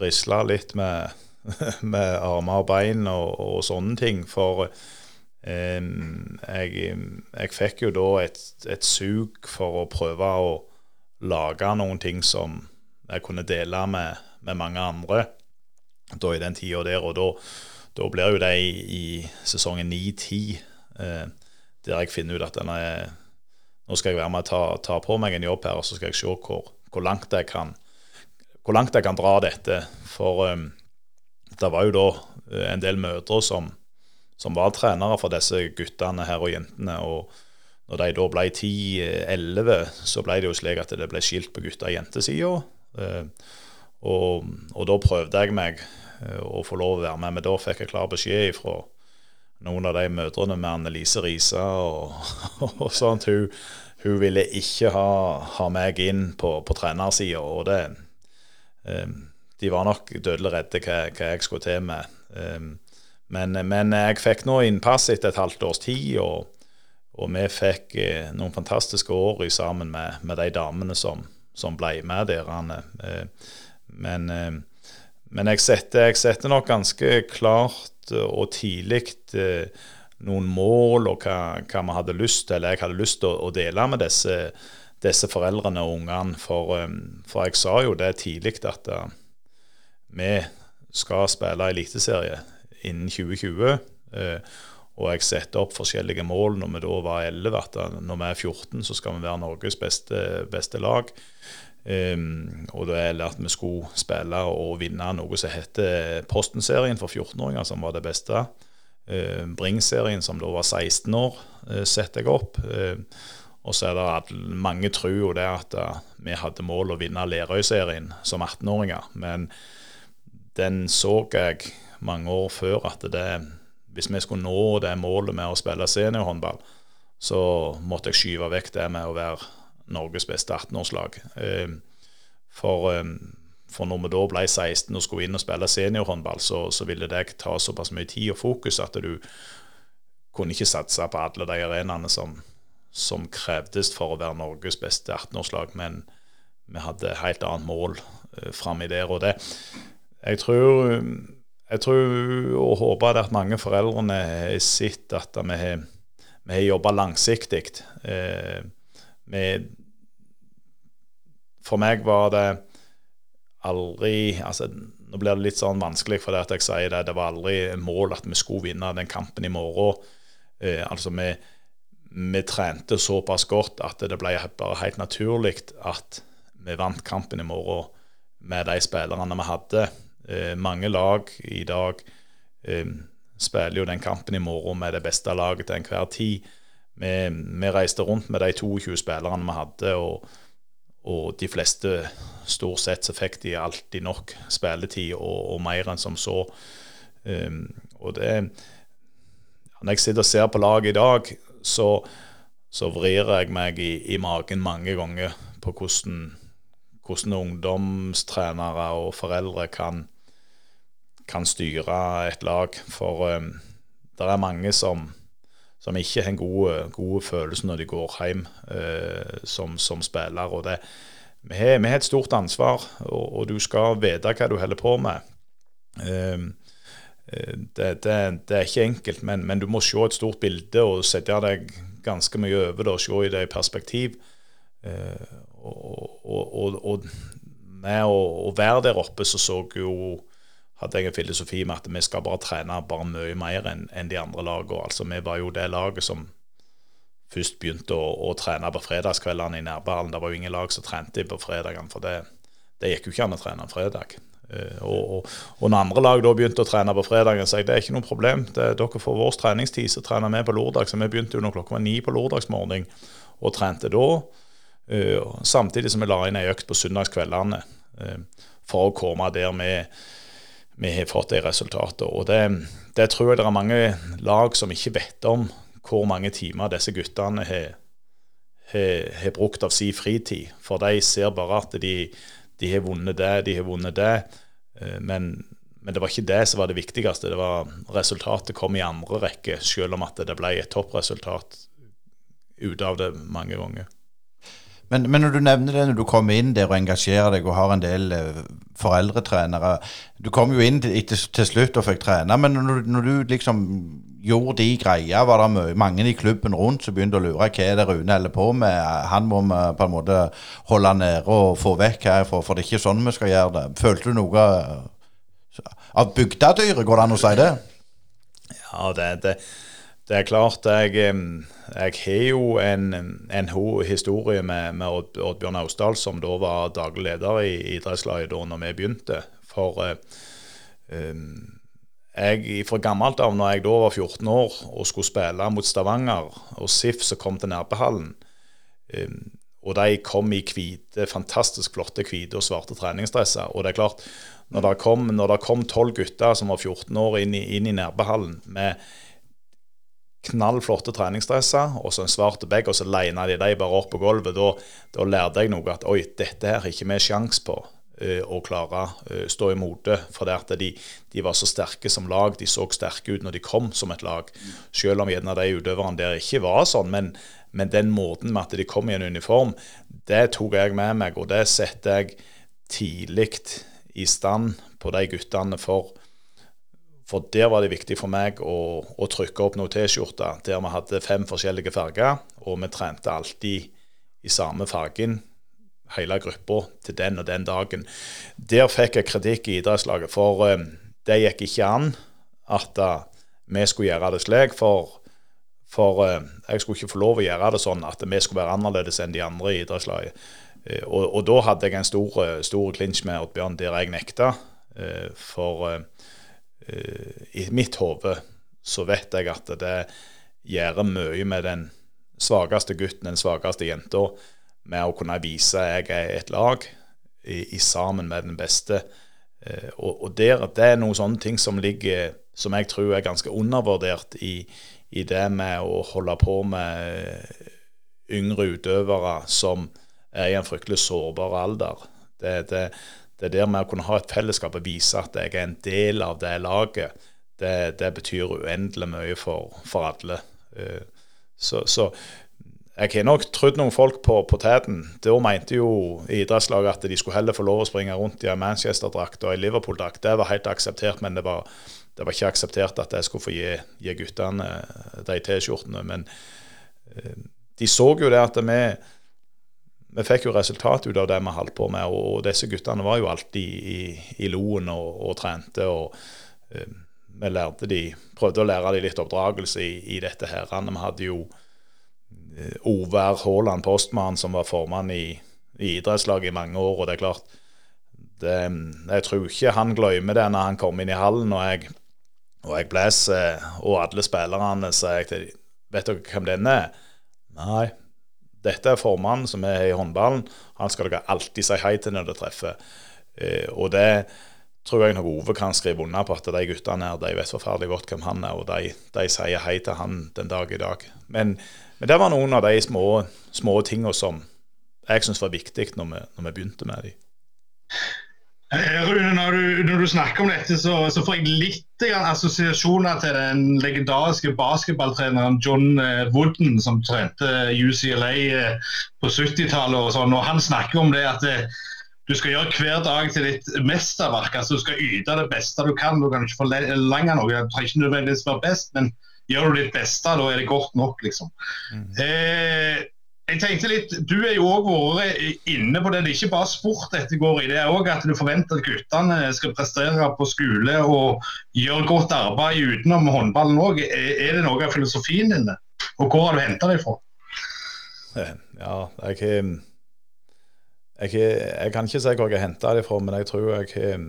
risle litt med, (laughs) med armer og bein og, og sånne ting. For jeg, jeg, fikk jo da et, et sug for å prøve å lage noen ting som jeg kunne dele med, med mange andre da i den tida der. Og da, da, blir jo det i, sesongen 9-10 eh, der jeg finner ut at denne, nå skal jeg være med og ta, ta, på meg en jobb her, og så skal jeg se hvor, hvor, langt, jeg kan, hvor langt jeg kan dra dette. For um, det var jo da eh, en del mødre som som var trenere for disse guttene her og jentene. og når de da ble 10-11, så ble det jo slik at det ble skilt på gutta- og jentesida. Eh, og, og, da prøvde jeg meg eh, å få lov å være med, men da fikk jeg klar beskjed fra noen av de mødrene med Annelise Risa og, (laughs) og sånt. Hun, hun, ville ikke ha, ha meg inn på, på trenersida, og det eh, De var nok dødelig redde hva, hva jeg skulle til med. Men, men, jeg fikk nå innpass etter et halvt års tid, og, og vi fikk eh, noen fantastiske år sammen med, med de damene som, som, ble med der. Eh, men, eh, men jeg, setter, jeg, setter, nok ganske klart og tidlig noen mål og hva, hva, vi hadde lyst til, eller jeg hadde lyst til å, å dele med disse, disse foreldrene og ungene. For, for, jeg sa jo det tidlig at vi skal spille eliteserie innen 2020. Eh, og jeg setter opp forskjellige mål når vi da var 11, at når vi er 14, så skal vi være Norges beste, beste lag. Um, og det er at vi skulle spille og vinne noe som heter Posten-serien for 14-åringer, som var det beste. Uh, Bring-serien, som da var 16 år, uh, setter jeg opp. Uh, og så er det at mange tror jo det at vi hadde mål å vinne Lerøy-serien som 18-åringer, men den så jeg mange år før at det, hvis vi skulle nå det målet med å spille seniorhåndball, så måtte jeg skyve vekk det med å være Norges beste 18-årslag. Eh, for, eh, for, når vi da ble 16 og skulle inn og spille seniorhåndball, så, så ville det ta såpass mye tid og fokus at du kunne ikke satse på alle de arenaene som, som krevdes for å være Norges beste 18-årslag, men vi hadde helt annet mål uh, framme der. Og det Jeg tror jeg tror og håper at mange foreldrene har sett at vi har, vi har jobba langsiktig. Eh, for meg var det aldri altså Nå blir det litt sånn vanskelig fordi at jeg sier det. Det var aldri mål at vi skulle vinne den kampen i morgen. Eh, altså vi, vi, trente såpass godt at det ble bare helt naturlig at vi vant kampen i morgen med de spillerne vi hadde. Eh, mange lag i dag eh, spiller jo den kampen i morgen med det beste laget til enhver tid. Vi, vi reiste rundt med de 22 spillerne vi hadde. og og de fleste, stort sett, så fikk de alltid nok spilletid og, og mer enn som så. Um, og det Når jeg sitter og ser på laget i dag, så, så vrir jeg meg i, i, magen mange ganger på hvordan, hvordan ungdomstrenere og foreldre kan, kan styre et lag. For um, det er mange som som ikke har en god, god følelse når de går hjem eh, som, som, spiller. og det, vi har, vi har, et stort ansvar, og, og, du skal vite hva du holder på med. Eh, det, det, det, er ikke enkelt, men, men, du må se et stort bilde og sette deg ganske mye over det og se i det i perspektiv. Eh, og, og, og, med å være der oppe så så jo hadde jeg en filosofi med at vi skal bare trene bare mye mer enn en de andre lagene. Altså, vi var jo det laget som først begynte å, å trene på fredagskveldene i nærballen. Det var jo ingen lag som trente på fredagene, for det, det, gikk jo ikke an å trene en fredag. Uh, og, og, og, når andre lag da begynte å trene på fredagen, sa jeg det er ikke noe problem. Det, dere får vår treningstid, så trener vi på lørdag. Så vi begynte jo når klokka var ni på lørdagsmorgen og trente da. Uh, samtidig som vi la inn ei økt på søndagskveldene uh, for å komme der med vi har fått de resultatene. Og det, det, tror jeg det er mange lag som ikke vet om hvor mange timer disse guttene har, har, har brukt av sin fritid. For de ser bare at de, de har vunnet det, de har vunnet det. Eh, men, men, det var ikke det som var det viktigste. Det var Resultatet kom i andre rekke, selv om at det ble et toppresultat ut av det mange ganger.
Men, men, når du nevner det når du kommer inn der og engasjerer deg og har en del uh, foreldretrenere Du kom jo inn til, til, slutt og fikk trene, men når, når, du liksom gjorde de greia, var det mange i klubben rundt som begynte å lure hva er det Rune holder på med? Han må vi på en måte holde nede og få vekk herfra, for det er ikke sånn vi skal gjøre det. Følte du noe av bygdedyret, går det an å si det?
Ja, det, det det er klart, jeg, jeg har jo en, en historie med, med Oddbjørn Austdal, som da var daglig leder i idrettslaget da når vi begynte. For um, jeg, fra gammelt av, når jeg da var 14 år og skulle spille mot Stavanger og SIF som kom til Nærbehallen, um, og de kom i hvite, fantastisk flotte hvite og svarte treningsdresser. Og det er klart, når det kom tolv gutter som var 14 år inn i, inn i Nærbehallen med knallflotte treningsdresser og så en svart bag, og så lina de dem bare opp på gulvet. Da, da, lærte jeg noe at oi, dette her har ikke vi sjans på uh, å klare uh, stå imot det. For det at de, de, var så sterke som lag. De så sterke ut når de kom som et lag. Selv om gjerne de utøverne der ikke var sånn. Men, men, den måten med at de kom i en uniform, det tok jeg med meg, og det setter jeg tidlig i stand på de guttene for for der var det viktig for meg å, å trykke opp noen T-skjorter der vi hadde fem forskjellige farger, og vi trente alltid i samme fargen, hele gruppa, til den og den dagen. Der fikk jeg kritikk i idrettslaget, for um, det gikk ikke an at uh, vi skulle gjøre det slik. For, for uh, jeg skulle ikke få lov å gjøre det sånn at vi skulle være annerledes enn de andre i idrettslaget. Uh, og, og, da hadde jeg en stor, klinsj med Oddbjørn der jeg nekta. for i mitt hode så vet jeg at det gjør mye med den svakeste gutten, den svakeste jenta, med å kunne vise jeg er et lag i, i sammen med den beste. Eh, og, og der, det er noen sånne ting som ligger som jeg tror er ganske undervurdert i, i det med å holde på med yngre utøvere som er i en fryktelig sårbar alder. Det, det, det der med å kunne ha et fellesskap og vise at jeg er en del av det laget, det, det betyr uendelig mye for, for alle. Eh, så, så, jeg har nok trodd noen folk på, på teten. Da mente jo idrettslaget at de skulle heller få lov å springe rundt i en Manchester-drakt og en Liverpool-drakt. Det var helt akseptert, men det var, det var, ikke akseptert at jeg skulle få gi, gi guttene de T-skjortene. Men eh, de så jo det at vi vi fikk jo resultat ut av det vi holdt på med. Og, disse guttene var jo alltid i, i loen og, og, trente. og uh, vi lærte de, prøvde å lære de litt oppdragelse i, i dette. her. Vi hadde jo uh, Ovær Haaland Postmann, som var formann i, i idrettslaget i mange år. og det er klart, det, Jeg tror ikke han glemmer det når han kommer inn i hallen og jeg, og jeg blåser, og alle spillerne sier til dem Vet dere hvem denne er? Nei, dette er formannen som er i håndballen. Han skal dere alltid si hei til når dere treffer. Eh, og det tror jeg nok Ove kan skrive under på, at de guttene her, de vet forferdelig godt hvem han er, og de, de sier hei til han den dag i dag. Men, men det var noen av de små, små tingene som jeg syns var viktig når vi, når vi begynte med dem.
Eh, Rune, når du, når du, snakker om dette, så, så får jeg litt assosiasjoner til den legendariske basketballtreneren John eh, Wooden, som trente UCLA eh, på 70-tallet. og sånn, og Han snakker om det at du skal gjøre hver dag til ditt mesterverk. altså Du skal yte det beste du kan. Du kan ikke forlange noe. Du trenger ikke nødvendigvis være best, men gjør du ditt beste, da er det godt nok. liksom. Mm. Eh, jeg tenkte litt, Du er jo òg vært inne på det. Det er ikke bare sport dette går i. Det er òg at du forventer at guttene skal prestere på skole og gjøre godt arbeid utenom håndballen òg. Er det noe av filosofien din? Og hvor har du henta det fra?
Ja, jeg, jeg, jeg, kan ikke si hvor jeg har henta det fra, men jeg tror jeg,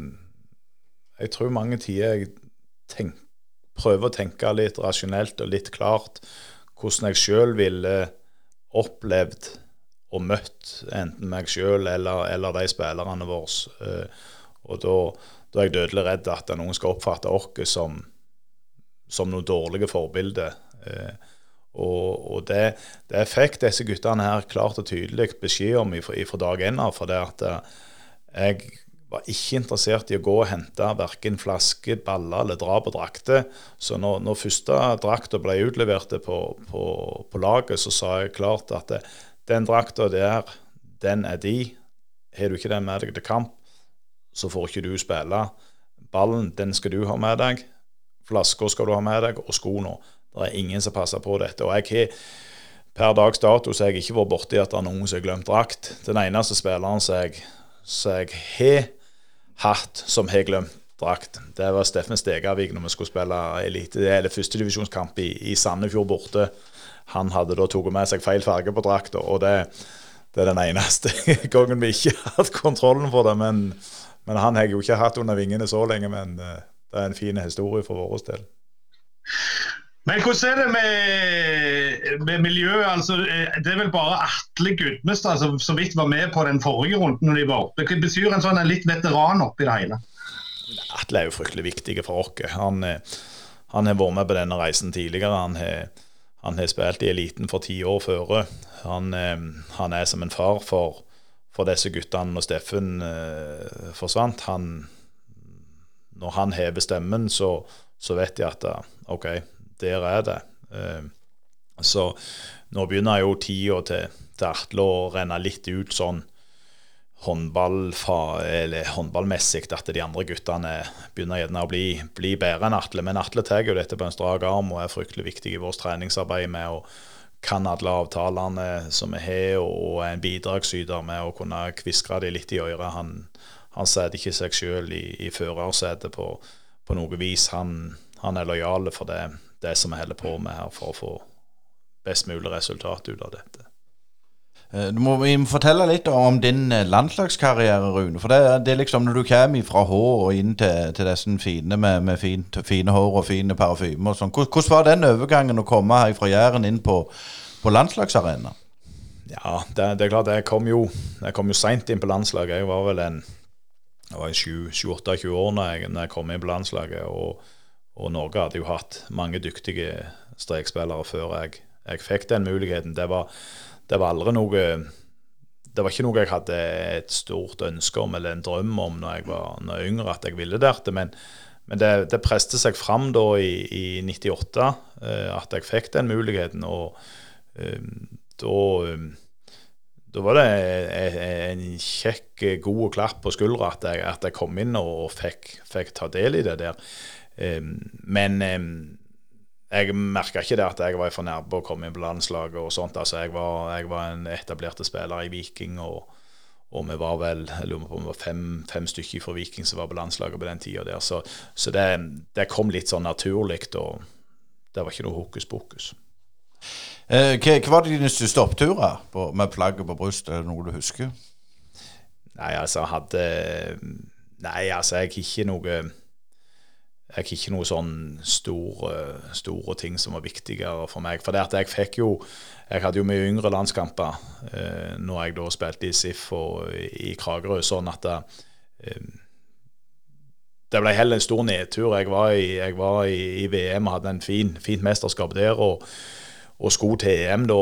jeg tror mange tider jeg tenk, prøver å tenke litt rasjonelt og litt klart hvordan jeg sjøl ville opplevd og møtt enten meg sjøl eller, eller, de spillerne våre. Eh, og da, da, er jeg dødelig redd at noen skal oppfatte oss som, som noen dårlige forbilder. Eh, og, og det, det, fikk disse guttene her klart og tydelig beskjed om fra dag én av. For det at eh, jeg var ikke interessert i å gå og hente verken flaske, baller eller dra på drakter. Så når, når første drakta ble utlevert på, på, på, laget, så sa jeg klart at det, den drakta der, den er de. Har du ikke den med deg til kamp, så får ikke du spille. Ballen, den skal du ha med deg. Flaska skal du ha med deg, og skoene. Det er ingen som passer på dette. Og jeg har per dags dato så jeg ikke vært borti at det er noen som har glemt drakt. Den eneste spilleren som jeg, jeg har hatt som har glemt drakt. Det var Steffen Stegavik når vi skulle spille elite, eller førstedivisjonskamp i, i Sandefjord borte. Han hadde da tatt med seg feil farge på drakta, og det, det, er den eneste (laughs) gangen vi ikke har hatt kontrollen på det. Men, men han har jeg jo ikke hatt under vingene så lenge, men eh, det er en fin historie for vår del.
Men hvordan er det med, med miljøet? Altså, eh, det er vel bare Atle Gudmestad som så vidt var med på den forrige runden når de var oppe. Hva betyr en sånn en litt veteran oppi det hele?
Atle er jo fryktelig viktig for oss. Han, eh, han, har vært med på denne reisen tidligere. Han har, han har spilt i eliten for ti år før. Han, eh, han, er som en far for, for disse guttene når Steffen uh, forsvant. Når han hever stemmen, så, så vet de at OK, der er det. Eh, så nå begynner jo tida til, til Atle å renne litt ut sånn håndball eller håndballmessig at de andre guttene begynner gjerne å bli, bli bedre enn Atle. Men Atle tar jo dette på en strak arm og er fryktelig viktig i vårt treningsarbeid med å kan alle avtalene som vi har, og er en bidragsyter med å kunne kviskre dem litt i øret. Han, han setter ikke seg selv i, i førersetet på, på noe vis. Han, han er lojal for det, det som vi holder på med her, for å få best mulig resultat ut av dette.
Eh, du må, vi må fortelle litt om din eh, landslagskarriere, Rune. For det, det er liksom når du kommer fra hår og inn til, til disse fine med, med fint, fine hår og fine parfymer og sånn. Hvordan var den overgangen å komme her fra Jæren inn på, på landslagsarena?
Ja, det, det, er klart. Jeg kom jo, jeg kom jo seint inn på landslaget. Jeg var vel en jeg var 28 år da jeg, når jeg kom inn på landslaget. og og Norge hadde jo hatt mange dyktige strekspillere før jeg, jeg fikk den muligheten. Det var, det var, aldri noe Det var ikke noe jeg hadde et stort ønske om eller en drøm om når jeg var når jeg yngre, at jeg ville der. Men, men det, det preste seg fram da i, i 98 eh, at jeg fikk den muligheten. Og eh, da da var det en kjekk, god klapp på skuldra at jeg, at jeg kom inn og fikk, fikk ta del i det der. Men jeg merka ikke det at jeg var for nærme å komme inn på landslaget og sånt. Altså, jeg var, jeg var en etablerte spiller i Viking, og, og vi var vel jeg lurer på om det var fem, fem stykker fra Viking som var på landslaget på den tida der. Så, så det, det, kom litt sånn naturlig, og det var ikke noe hokus pokus.
Eh, hva, hva, var dine største oppturer på, med plagget på brystet? Er det noe du husker?
Nei, altså, jeg hadde Nei, altså, jeg har ikke noe jeg ikke noe sånn store, store, ting som var viktigere for meg. For det at jeg fikk jo Jeg hadde jo mye yngre landskamper eh, når jeg da spilte i SIF og i Kragerø, sånn at eh, det ble heller en stor nedtur. Jeg var i, jeg var i, i VM og hadde en fin, fint mesterskap der. og, og sko til EM da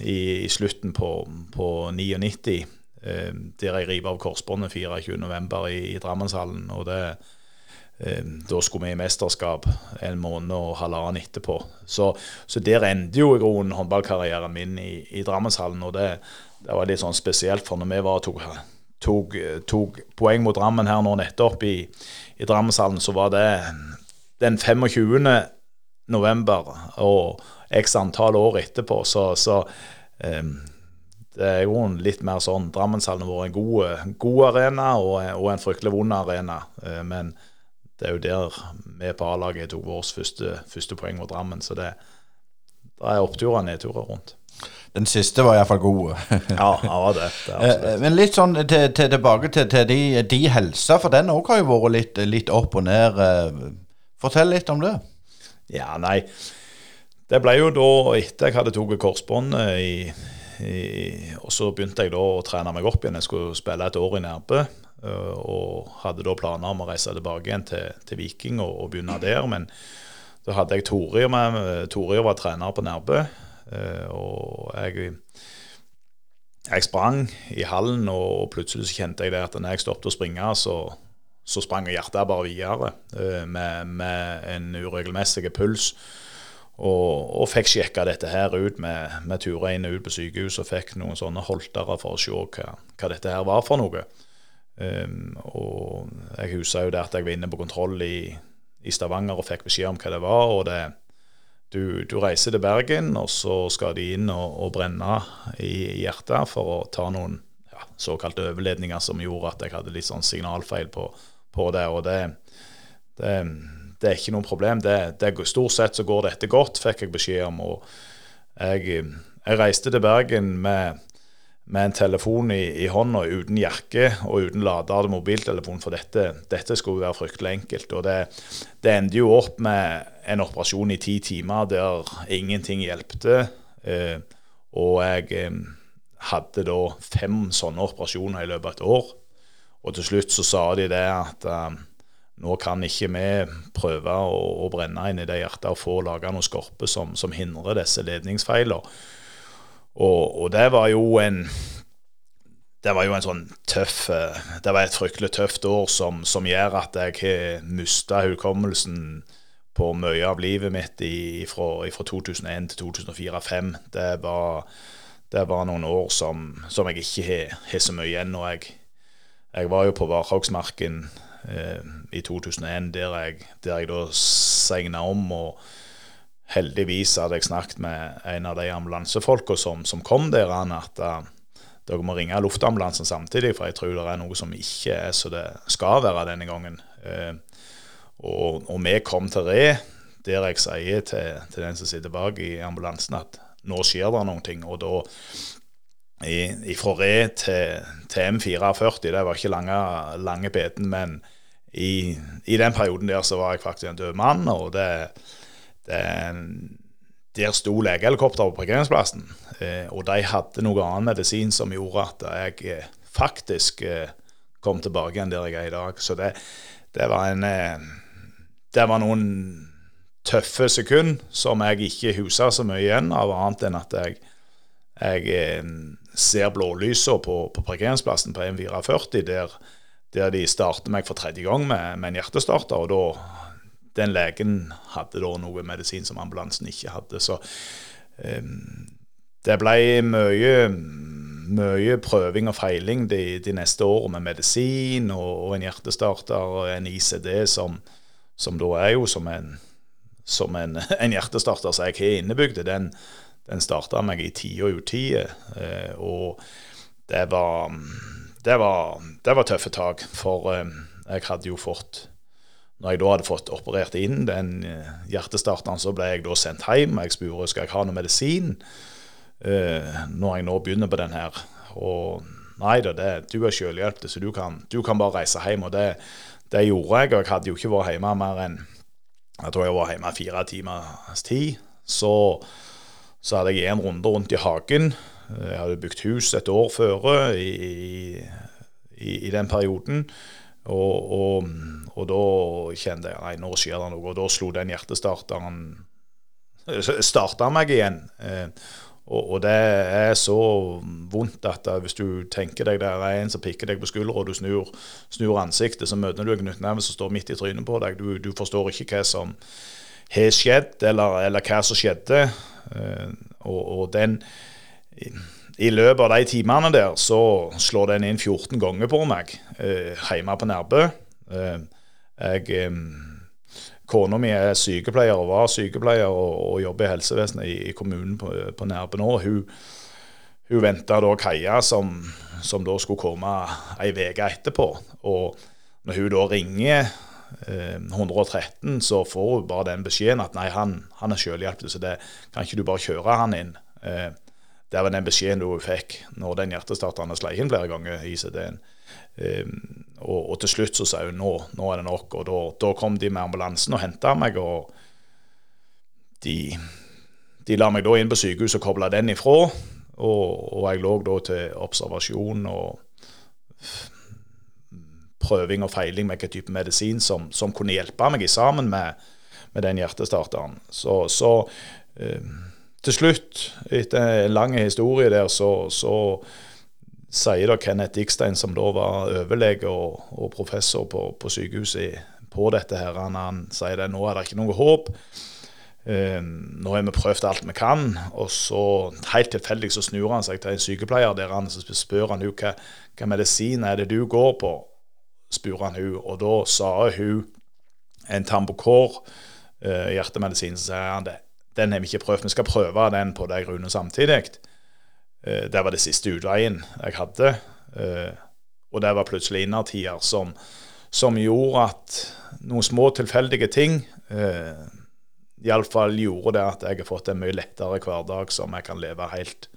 i, i slutten på, på 99, eh, der jeg river av korsbåndet 24.11. I, i Drammenshallen. og det da skulle vi i mesterskap en måned og halvannen etterpå. Så, så der endte jo i grunnen håndballkarrieren min i, i Drammenshallen. Og det, det, var litt sånn spesielt, for når vi var tok, tok, tok poeng mot Drammen her nå nettopp i, i Drammenshallen, så var det den 25. november og x antall år etterpå. Så, så um, det er jo litt mer sånn Drammenshallen har vært en god, god arena og, og, en fryktelig vond arena. Uh, men det er jo der vi på A-laget tok vårt første, første, poeng mot Drammen. Så det, det er oppturer og nedturer rundt.
Den siste var iallfall god. (laughs)
ja, ja, det, det
er eh, Men litt sånn til, til, tilbake til, til de, de helsa, for den òg har jo vært litt, litt, opp og ned. Eh, fortell litt om det.
Ja, nei. Det ble jo da, etter jeg hadde tatt korsbåndet i, i, Og så begynte jeg da å trene meg opp igjen. Jeg skulle spille et år i Nærbø. Eh, og hadde da planer om å reise tilbake igjen til, til Viking og, og, begynne der. Men da hadde jeg Torir med. Torir var trener på Nærbø. Eh, og jeg, jeg sprang i hallen, og plutselig så kjente jeg det at når jeg stoppet å springe, så, så sprang hjertet bare videre eh, med, med en uregelmessig puls. Og, og, fikk sjekka dette her ut med, med turer inn og ut på sykehus og fikk noen sånne holtere for å se hva, hva dette her var for noe. Um, og jeg husker jo det at jeg var inne på kontroll i, i, Stavanger og fikk beskjed om hva det var. og det, du, du, reiser til Bergen, og så skal de inn og, og brenne i, hjertet for å ta noen ja, såkalte overledninger som gjorde at jeg hadde litt sånn signalfeil på, på det. Og det, det, det, er ikke noe problem. Det, stort sett så går dette godt, fikk jeg beskjed om. og jeg, jeg reiste til Bergen med med en telefon i, i hånda uten jakke og uten lader mobiltelefon, for dette, dette, skulle være fryktelig enkelt. Og det, det endte jo opp med en operasjon i ti timer der ingenting hjelpte. Eh, og jeg eh, hadde da fem sånne operasjoner i løpet av et år. Og til slutt så sa de det at eh, nå kan ikke vi prøve å, å brenne inn i det hjertet og få laga noe skorpe som, som hindrer disse ledningsfeilene. Og, og, det var jo en det var jo en sånn tøff eh, Det var et fryktelig tøft år som, som gjør at jeg har mista hukommelsen på mye av livet mitt fra, 2001 til 2004-2005. Det, det, var noen år som, som jeg ikke har, så mye igjen. Og jeg, jeg var jo på Varhagsmarken eh, i 2001, der jeg, der jeg da segna om. og heldigvis hadde jeg snakket med en av de ambulansefolka som, som, kom der, at uh, dere må ringe luftambulansen samtidig, for jeg tror det er noe som ikke er så det skal være denne gangen. Uh, og, og, vi kom til Re, der jeg sier til, til, den som sitter bak i ambulansen at nå skjer det noen ting. Og da fra Re til, til, M44, det var ikke lange, lange beten, men i, i, den perioden der så var jeg faktisk en død mann. og det der sto legehelikopter på parkeringsplassen, eh, og de hadde noe annen medisin som gjorde at jeg eh, faktisk eh, kom tilbake igjen der jeg er i dag. Så det, det var en Det var noen tøffe sekunder som jeg ikke husker så mye igjen av, annet enn at jeg, jeg ser blålysa på, på, parkeringsplassen på M440, der, der de starter meg for tredje gang med, med en hjertestarter. og da den legen hadde da noe medisin som ambulansen ikke hadde. Så um, det ble mye, mye prøving og feiling de, de neste årene med medisin og, og, en hjertestarter og en ICD, som, som da er jo som en, som en, (laughs) en hjertestarter som jeg har innebygd. Den, den starta meg i tide og utide. Eh, og det var, det var, det var tøffe tak. For eh, jeg hadde jo fått når jeg da hadde fått operert inn den eh, hjertestarteren, så ble jeg da sendt hjem. Jeg spurte skal jeg ha noe medisin uh, når jeg nå begynner på den her. Og nei da, det, du er selvhjelpet, så du kan, du kan, bare reise hjem. Og det, det, gjorde jeg, og jeg hadde jo ikke vært hjemme mer enn jeg tror jeg var hjemme fire timers tid. Så, så hadde jeg en runde rundt i hagen. Jeg hadde bygd hus et år før i, i, i den perioden. Og, og, og, da kjente jeg nei, nå skjer det noe. Og da slo den hjertestarteren starta meg igjen. Eh, og, og, det er så vondt at hvis du tenker deg det er en som pikker deg på skuldra, og du snur, snur, ansiktet, så møter du en knyttneve som står midt i trynet på deg. Du, du forstår ikke hva som har skjedd, eller, eller, hva som skjedde. Eh, og, og den i løpet av de timene der så slår den inn 14 ganger på meg eh, hjemme på Nærbø. Eh, eh, Kona mi er sykepleier og var sykepleier og, og jobber i helsevesenet i, i kommunen på, på Nærbø nå. Hun, hun venta da Kaja, som, som, da skulle komme ei uke etterpå. Og når hun da ringer 113, eh, så får hun bare den beskjeden at nei, han, han er selvhjelpelig, så det kan ikke du bare kjøre han inn. Eh, det var den beskjeden du fikk når den hjertestarteren slei inn flere ganger i CD-en. Um, ehm, og, og, til slutt så sa hun nå, nå er det nok. Og da, da kom de med ambulansen og henta meg. Og de, de, la meg da inn på sykehuset og kobla den ifra. Og, og, jeg lå da til observasjon og prøving og feiling med hvilken type medisin som, som, kunne hjelpe meg sammen med, med den hjertestarteren. Så, så um, til slutt, etter en lang historie der, så, så sier da Kenneth Dickstein, som da var overlege og, og professor på, på, sykehuset på dette her, han, han sier det nå er det ikke noe håp. Uh, nå har vi prøvd alt vi kan. Og så helt tilfeldig så snur han seg til en sykepleier der han så spør han hva, hva medisin er det du går på. spør han hun, Og da sa hun en tambokor uh, hjertemedisin. Så sier han det den har vi ikke prøvd. Vi skal prøve den på deg, Rune, samtidig. Uh, det var det siste utveien jeg hadde. Uh, og det var plutselig innertier som, som, gjorde at noen små tilfeldige ting uh, iallfall gjorde det at jeg har fått en mye lettere hverdag som jeg kan leve helt,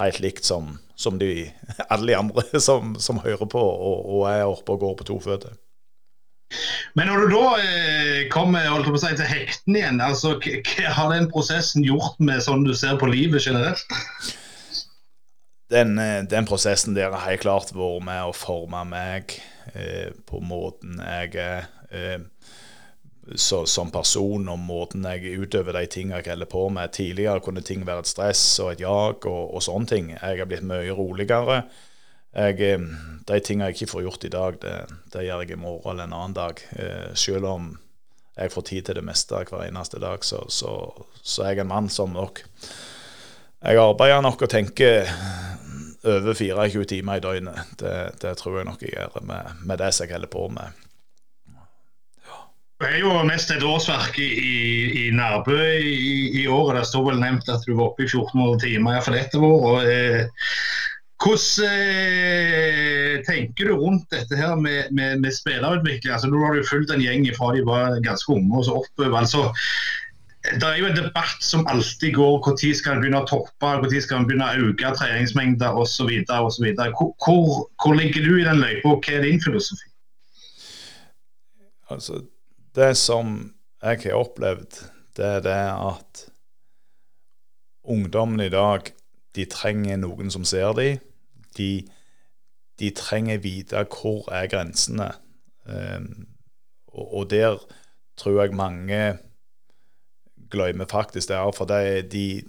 helt likt som, som de, (laughs) alle de andre som, som hører på og, og er oppe og går på to føtter.
Men når du da eh, kommer holdt på å si, til hekten igjen, altså, hva har den prosessen gjort med sånn du ser på livet generelt?
Den, eh, den prosessen der har helt klart vært med å forme meg eh, på måten jeg er eh, så, som person, og måten jeg utøver de tingene jeg holder på med. Tidligere kunne ting være et stress og et jag og, og sånne ting. Jeg har blitt mye roligere. Jeg, eh, de tingene jeg ikke får gjort i dag, det, det gjør jeg i morgen eller en annen dag. Eh, selv om jeg får tid til det meste hver eneste dag, så, så, så er jeg en mann som nok Jeg arbeider nok og tenker over 24 timer i døgnet. Det, det tror jeg nok jeg gjør med, med det som jeg holder på med.
Det er jo mest et årsverk i, i, i Nærbø i, i året. Det står vel nevnt at du var oppe i 1400 timer iallfall dette året. Hvordan eh, tenker du rundt dette her med, med, med spillerutvikling? Altså, nå har du fulgt en gjeng fra de var ganske unge og så oppover. altså det er jo en debatt som alltid går når skal en begynne å toppe, når skal en begynne å øke treningsmengder osv. Hvor, hvor, hvor ligger du i den løypa, og hva er din filosofi?
Altså, det som jeg har opplevd, det er det at ungdommen i dag de trenger noen som ser dem. De, de trenger vite hvor er grensene. Um, og, og, der tror jeg mange glemmer faktisk det. For det, de,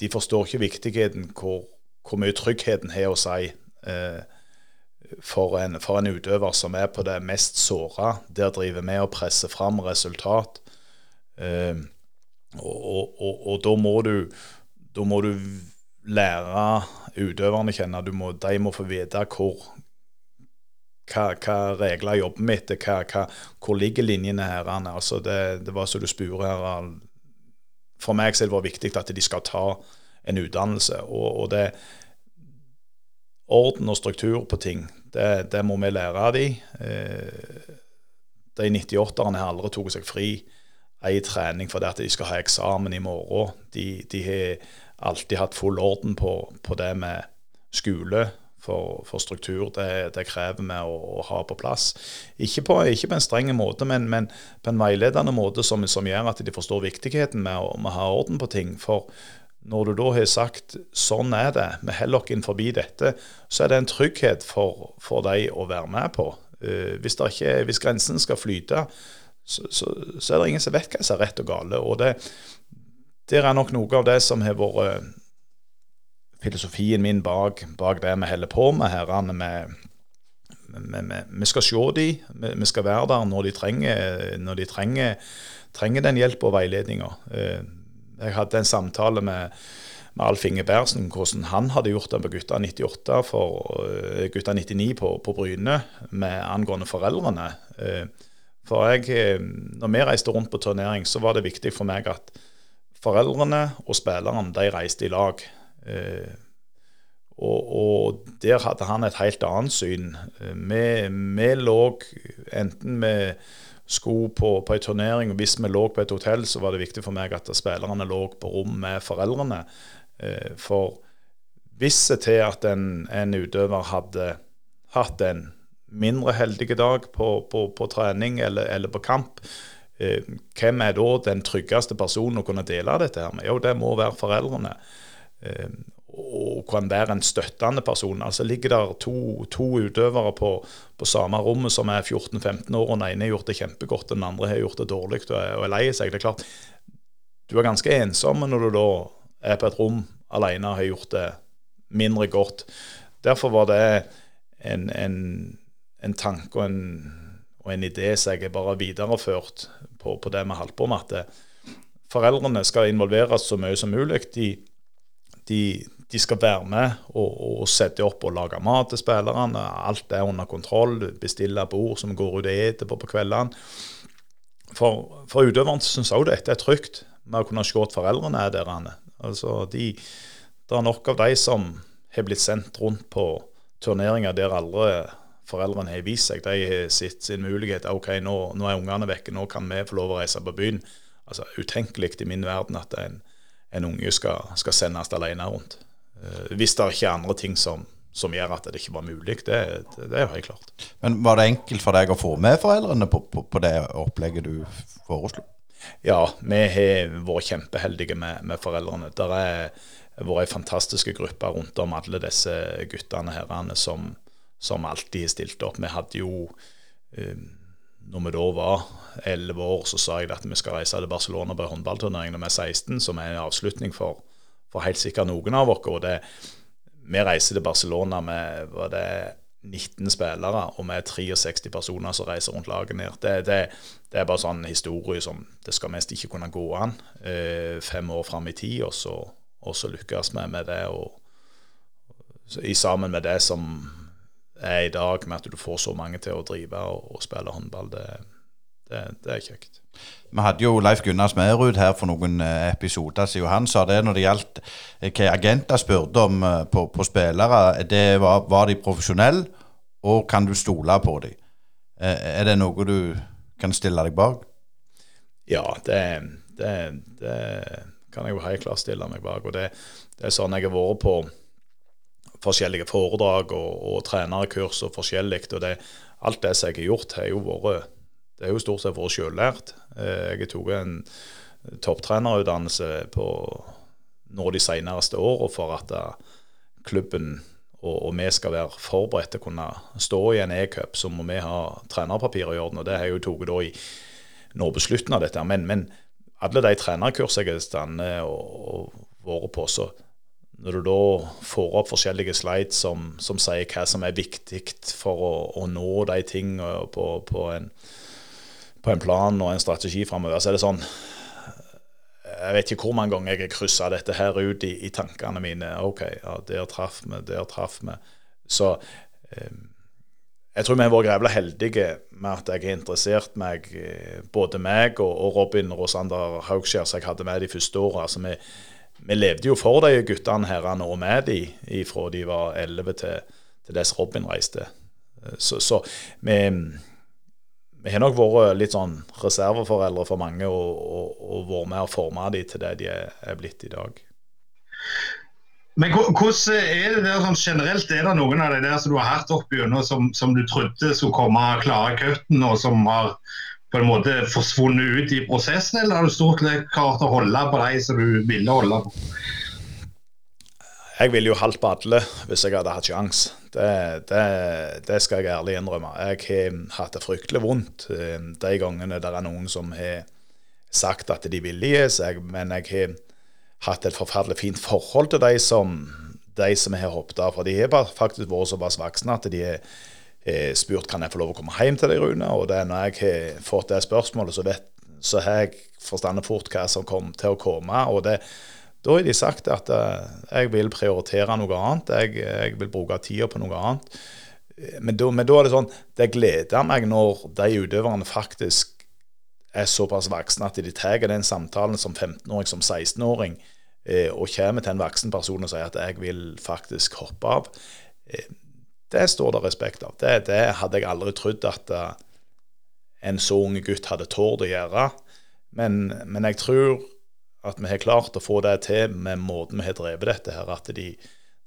de forstår ikke viktigheten hvor, hvor mye tryggheten har å si. Uh, for en, for en, utøver som er på det mest såra, der driver vi og presser fram resultat. Uh, og, og, og, da må du da må du lære utøverne kjenne. Må, de må få vite hvor, hva, hva regler jobber vi etter, hva, hva, hvor ligger linjene her? Altså det, det var som du spurte her. For meg så det var viktig at de skal ta en utdannelse. Og, og det orden og struktur på ting, det, det må vi lære av de. Eh, de 98-erne har aldri tatt seg fri ei trening fordi at de skal ha eksamen i morgen. De, de har alltid hatt full orden på, på det med skole for, for struktur. Det, det, krever vi å, å, ha på plass. Ikke på, ikke på en streng måte, men, men, på en veiledende måte som, som, gjør at de forstår viktigheten med å, med å ha orden på ting. For når du da har sagt sånn er det, vi holder oss innenfor dette, så er det en trygghet for, for de å være med på. Uh, hvis, ikke, hvis, grensen skal flyte, så, så, så, er det ingen som vet hva som er rett og gale. Og det, det er nok noe av det som har vært filosofien min bak, bak det vi holder på med her. Vi, skal se dem, vi, skal være der når de trenger, når de trenger, trenger den hjelp og veiledninga. Eh, jeg hadde en samtale med, med Alf Inge Bersen hvordan han hadde gjort det med gutta 98 for eh, gutta 99 på, på Bryne med angående foreldrene. Eh, for jeg, når vi reiste rundt på turnering, så var det viktig for meg at foreldrene og spillerne de reiste i lag. Eh, og, og, der hadde han et helt annet syn. Eh, vi, vi lå enten vi sko på, på en turnering, og hvis vi lå på et hotell, så var det viktig for meg at spillerne lå på rom med foreldrene. Eh, for hvis det til at en, en, utøver hadde hatt en mindre heldig dag på, på, på trening eller, eller, på kamp, hvem er da den tryggeste personen å kunne dele dette her med? Jo, det må være foreldrene. Eh, og kan være en støttende person. Altså Ligger der to, to utøvere på, på, samme rommet som er 14-15 år, og den ene har gjort det kjempegodt, den andre har gjort det dårlig og er, er lei seg. Det er klart, Du er ganske ensom når du da er på et rom alene og har gjort det mindre godt. Derfor var det en, en, en tanke og en, og en idé som jeg bare har videreført på, på det vi holdt på med. At foreldrene skal involveres så mye som mulig. De de, de skal være med og, og, sette opp og lage mat til spillerne. Alt er under kontroll. Bestille bord som går ut og eter på på kveldene. For, for utøveren syns òg dette er trygt, med å kunne se at foreldrene er der. Altså, de, det er nok av de som har blitt sendt rundt på turneringer der aldri foreldrene har vist seg. De har sett sin mulighet. OK, nå, nå er ungene vekke, nå kan vi få lov å reise på byen. Altså, Utenkelig i min verden at en en unge skal, skal sendes alene rundt. Eh, hvis det er ikke er andre ting som, som gjør at det ikke var mulig. Det, det, det, er jo helt klart.
Men Var det enkelt for deg å få med foreldrene på, på, på det opplegget du foreslo?
Ja, vi har vært kjempeheldige med, med foreldrene. Det har vært ei fantastisk gruppe rundt om alle disse guttene herrene som, som alltid har stilt opp. Vi hadde jo um, når vi da var 11 år, så sa jeg at vi skal reise til Barcelona på håndballturnering når vi er 16, som er en avslutning for, for helt sikkert noen av oss. Og det, vi reiser til Barcelona med var det 19 spillere, og vi er 63 personer som reiser rundt laget ned. Det, det, det, er bare sånn historie som det skal mest ikke kunne gå an. Eh, fem år fram i tid, og så, og så lykkes vi med det. Og, i sammen med det som er i dag, med at du får så mange til å drive og, og spille håndball, det, det, det, er kjekt.
Vi hadde jo Leif Gunnar Smerud her for noen eh, episoder siden. Han sa det når det gjaldt eh, hva agenter spurte om eh, på, på spillere. Det var, var de profesjonelle, og kan du stole på dem? Er det noe du kan stille deg bak?
Ja, det, det, det kan jeg jo helt klart stille meg bak. og det, det er sånn jeg har vært på forskjellige foredrag og, og trenerkurs og forskjellig. og det, Alt det som jeg har gjort, har jo vært det er jo stort sett vært selvlært. Jeg jeg tatt en topptrenerutdannelse på nå de seneste årene for at eh, klubben og, og, vi skal være forberedt til å kunne stå i en e-cup, så må vi ha trenerpapirer i orden. og Det har jeg jo tatt da i nå på slutten av dette. Men, men alle de trenerkursene jeg har stått og, og vært på, så når du da får opp forskjellige slides som, som sier hva som er viktig for å, å nå de tingene på, på, en, på, en, plan og en strategi framover, så er det sånn Jeg vet ikke hvor mange ganger jeg har kryssa dette her ut i, i, tankene mine. OK, ja, der traff vi, der traff vi. Så eh, jeg tror vi har vært jævla heldige med at jeg har interessert meg, eh, både meg og, og Robin Rosander Haugskjær, som jeg hadde med de første åra. Altså, vi, vi, levde jo for de guttene herrene og med de fra de var 11 til, til dess Robin reiste. Så, så vi, vi, har nok vært litt sånn reserveforeldre for mange og, og, og vært med og forma de til det de er, er blitt i dag.
Men hvordan er det der sånn generelt? Er det noen av de der som du har hatt opp gjennom som, som, du trodde skulle komme klare cutten, og som har på en måte forsvunnet ut i prosessen, eller har du stort sett klart å holde på de som du ville holde på?
Jeg ville jo holdt på alle hvis jeg hadde hatt sjans. Det, det, det, skal jeg ærlig innrømme. Jeg har hatt det fryktelig vondt eh, de gangene det er noen som har sagt at de vil gi seg, men jeg har hatt et forferdelig fint forhold til de som, de som har hoppet av. For de har faktisk vært såpass voksne at de har spurt kan jeg få lov å komme hjem til deg, Rune. Og det når jeg har fått det spørsmålet, så, vet, så har jeg forstått fort hva som kommer til å komme. og det da har de sagt at uh, jeg vil prioritere noe annet, jeg, jeg vil bruke tida på noe annet. Men da, men da, er det sånn Det gleder meg når de utøverne faktisk er såpass voksne at de tar den samtalen som 15-åring, som 16-åring, eh, og kommer til en voksen person og sier at 'jeg vil faktisk hoppe av', eh, det står det respekt av. Det, det hadde jeg aldri trodd at uh, en så ung gutt hadde tort å gjøre. Men, men, jeg tror at vi har klart å få det til med måten vi har drevet dette her, at de,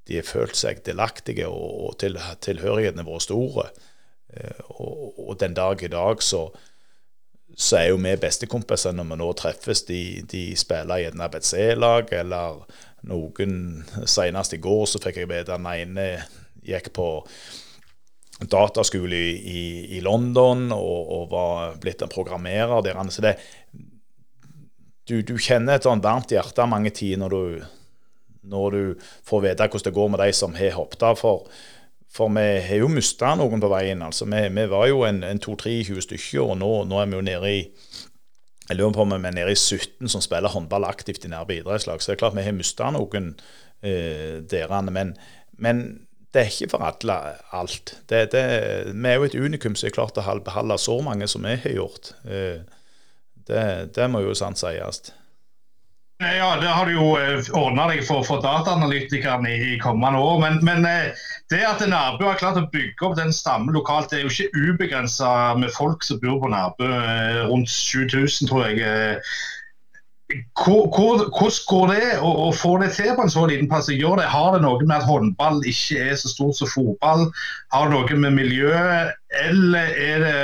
de har følt seg delaktige, og, og til, tilhørigheten har vært store. Uh, og, og, den dag i dag så, så er jo vi bestekompiser når vi nå treffes. De, de spiller gjerne ABC-lag, eller noen Senest i går så fikk jeg vite den ene gikk på dataskole i, i, London og, og, var blitt en programmerer der. Så det, du, du kjenner et sånn varmt hjerte mange tider når du, når du får vite hvordan det går med de som har hoppet av. For for vi har jo mista noen på veien. altså Vi, vi var jo en, en 2-23 stykker, og nå, nå, er vi jo nede i jeg lurer på om vi er nede i 17 som spiller håndball aktivt i nærme idrettslag. Så det er klart vi har mista noen eh, der. Men, men, det er ikke for alle alt. Det, det, vi er jo et unikum som har klart å beholde så mange som vi har gjort. Eh, det, det må jo sant sies.
Ja, det har du jo eh, ordna deg for, for dataanalytikeren i, i, kommende år. Men, men eh, det at Nærbø har klart å bygge opp den stammen lokalt, det er jo ikke ubegrensa med folk som bor på Nærbø. Rundt 7000, tror jeg. Hvordan går det å, få det til på en så liten plass? Gjør det, har det noe med at håndball ikke er så stort som fotball? Har det noe med miljøet, eller er det,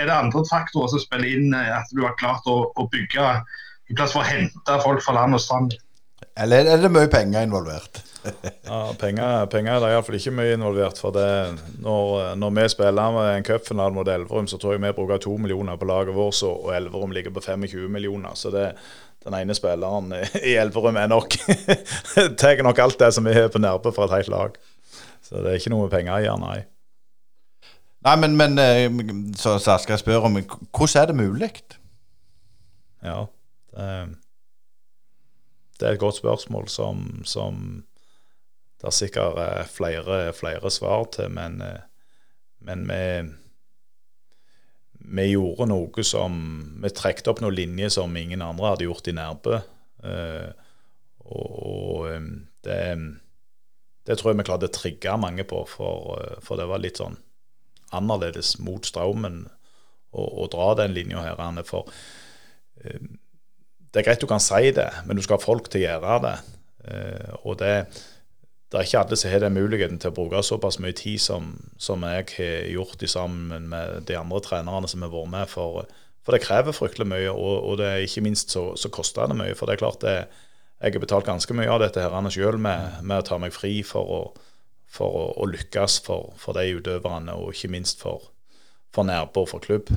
er det andre faktorer som spiller inn at du har klart å, å bygge en plass for å hente folk fra land og strand.
Eller er det mye penger involvert?
Ja, Penger, penger er det iallfall ikke mye involvert. for det. Når, når vi spiller med en cupfinale mot Elverum, så tror jeg vi bruker to millioner på laget vårt, og Elverum ligger på 25 millioner. Så det, den ene spilleren i Elverum er nok (laughs) tar nok alt det som vi har på nerve for et helt lag. Så det er ikke noe penger igjen, nei.
Nei, men, men eh, så, så skal jeg spørre om hvordan er det mulig?
Ja. det, det er et godt spørsmål som, som det er sikkert flere, flere svar til, men, eh, men vi, vi gjorde noe som Vi trekte opp noen linjer som ingen andre hadde gjort i Nærbø. Eh, og det, det tror jeg vi klarte å trigge mange på, for, for, det var litt sånn annerledes mot strømmen å, dra den linja her. For det er greit du kan si det, men du skal ha folk til å gjøre det. Eh, og det, det, er ikke alle som har den muligheten til å bruke såpass mye tid som, som jeg har gjort i sammen med de andre trenerne som har vært med. For, for det krever fryktelig mye, og, og det er ikke minst så, så koster det mye. For det er klart det, jeg har betalt ganske mye av dette her sjøl med, med, å ta meg fri for å, for å, å lykkes for, for, de utøverne, og ikke minst for, for nærbo for klubb.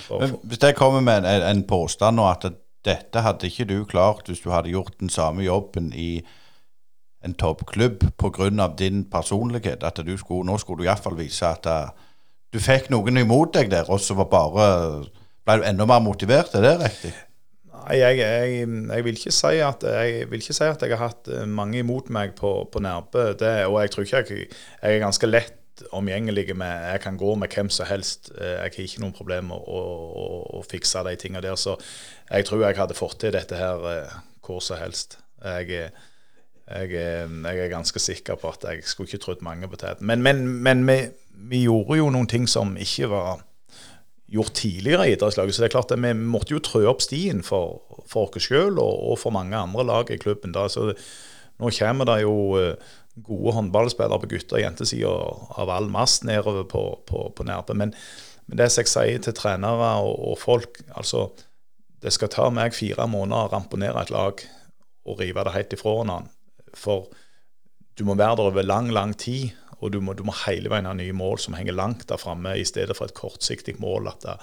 For, hvis jeg kommer med en, en påstand nå at dette hadde ikke du klart hvis du hadde gjort den samme jobben i en toppklubb pga. din personlighet. At du skulle, nå skulle du iallfall vise at uh, du fikk noen imot deg der, og så var bare ble du enda mer motivert. Er det riktig?
Nei, jeg, jeg, jeg, vil si at jeg vil ikke si at jeg har hatt eh, mange imot meg på, på Nærbø. Og jeg tror ikke jeg, jeg er ganske lett omgjengelig med Jeg kan gå med hvem som helst. Eh, jeg har ikke noen problemer å, å, å fikse de tingene der. Så jeg tror jeg hadde fått til dette her eh, hvor som helst. Jeg, jeg, jeg, er ganske sikker på at jeg skulle ikke trodd mange på teten. Men, men, men vi, vi, gjorde jo noen ting som ikke var gjort tidligere i idrettslaget. Så det er klart at vi måtte jo trø opp stien for, for oss sjøl og, og, for mange andre lag i klubben. Da. Så nå kommer det jo gode håndballspillere på gutte- og jentesida av all mast nedover på, på, på Nærbø. Men, men, det som jeg sier til trenere og, og, folk altså Det skal ta meg fire måneder å ramponere et lag og rive det helt ifra hverandre. For du må være der over lang, lang tid, og du må, du må hele veien ha nye mål som henger langt der framme, i stedet for et kortsiktig mål at det,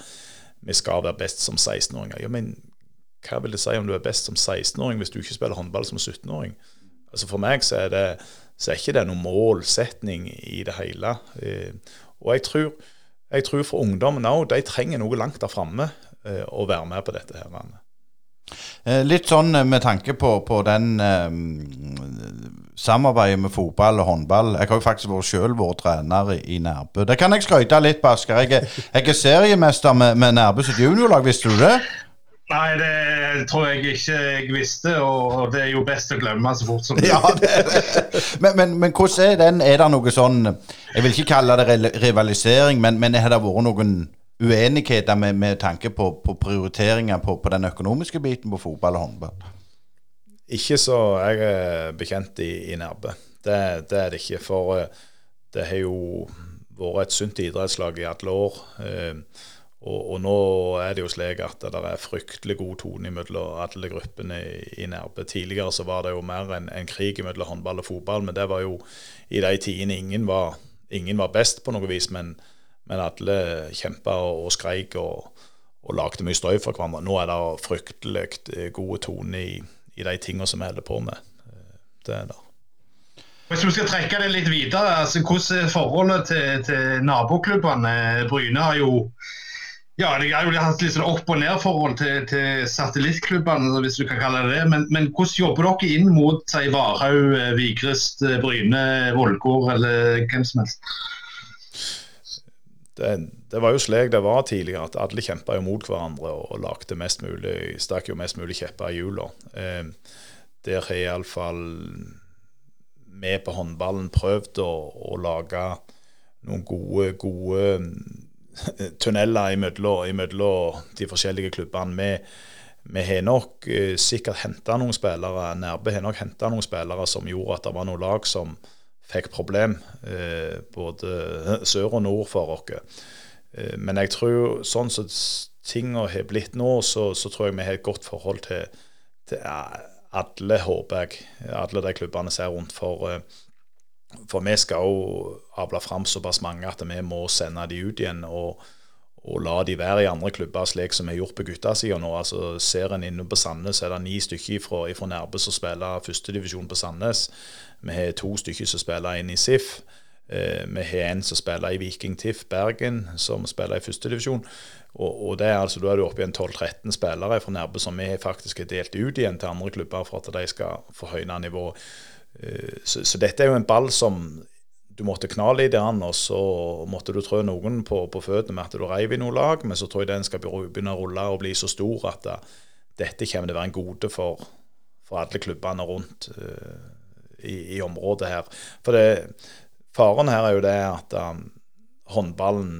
vi skal være best som 16-åringer. Ja, men hva vil det si om du er best som 16-åring hvis du ikke spiller håndball som 17-åring? Altså For meg så er det så er ikke det noen målsetning i det hele. Eh, og jeg tror, jeg tror for ungdommen òg, de trenger noe langt der framme eh, å være med på dette. her.
Eh, litt sånn med tanke på, på den eh, samarbeidet med fotball og håndball. Jeg har jo faktisk vært selv vært trener i Nærbø. Det kan jeg skryte litt på, Asker. Jeg, jeg, er seriemester med, med Nærbø sitt juniorlag, visste du det?
Nei, det tror jeg ikke jeg visste, og det er jo best å glemme så fort som (laughs) mulig.
Ja, men, men, men, hvordan er den? Er det noe sånn Jeg vil ikke kalle det rivalisering, men, men har det vært noen uenigheter med, med tanke på, på prioriteringer på, på, den økonomiske biten på fotball og håndball?
Ikke så jeg er bekjent i, i Nærbø. Det, det, er det ikke. For eh, det har jo vært et sunt idrettslag i alle år. Eh, og, og, nå er det jo slik at det er fryktelig god tone mellom alle gruppene i, i Nærbø. Tidligere så var det jo mer en, en krig mellom håndball og fotball, men det var jo i de tidene ingen var, ingen var best på noe vis. Men, men alle kjempa og, og skreik og, og lagde mye støy for hverandre. Nå er det fryktelig gode toner i, i de tingene som vi holder på med. Det er det.
Hvis vi skal trekke det litt videre, altså hvordan er forholdet til, til naboklubbene? Bryne har jo ja, det er jo hatt litt sånn opp- og ned-forhold til, til satellittklubbene, hvis du kan kalle det det. Men, men hvordan jobber dere inn mot si, Varhaug, eh, Vigrest, eh, Bryne, Vollgård eller hvem som helst?
Det, det, var jo slik det var tidligere, at alle kjempa mot hverandre og lagde mest mulig, stakk jo mest mulig kjepper i hjula. Eh, der har iallfall vi på håndballen prøvd å, å lage noen gode, gode (laughs) tunneler imellom, de forskjellige klubbene. Vi, har nok uh, sikkert henta noen spillere Nærbe har nok henta noen spillere som gjorde at det var noen lag som fikk problem, uh, både (laughs) sør og nord for oss. Uh, men jeg tror sånn som tingene har blitt nå, så, så, tror jeg vi har et godt forhold til, til alle, håper jeg. Alle de klubbene som er rundt. For for vi skal jo avle fram såpass mange at vi må sende de ut igjen. og, og la de være i andre klubber, slik som er gjort på guttasida nå. Altså, ser en inne på Sandnes, er det ni stykker fra, fra Nærbø som spiller førstedivisjon på Sandnes. Vi har to stykker som spiller inn i SIF. Eh, vi har en som spiller i Viking TIFF Bergen, som spiller i førstedivisjon. Og, og det er altså, da er du oppe i 12-13 spillere fra Nærbø som vi faktisk har delt ut igjen til andre klubber for at de skal få høyne nivået. Eh, så, så, dette er jo en ball som du måtte kna litt i den, og så måtte du trø noen på, på føttene med at du reiv i noe lag, men så tror jeg den skal begynne å rulle og bli så stor at da, eh, dette kommer til å være en gode for, for alle klubbene rundt uh, i, i, området her. For det, faren her er jo det at um, håndballen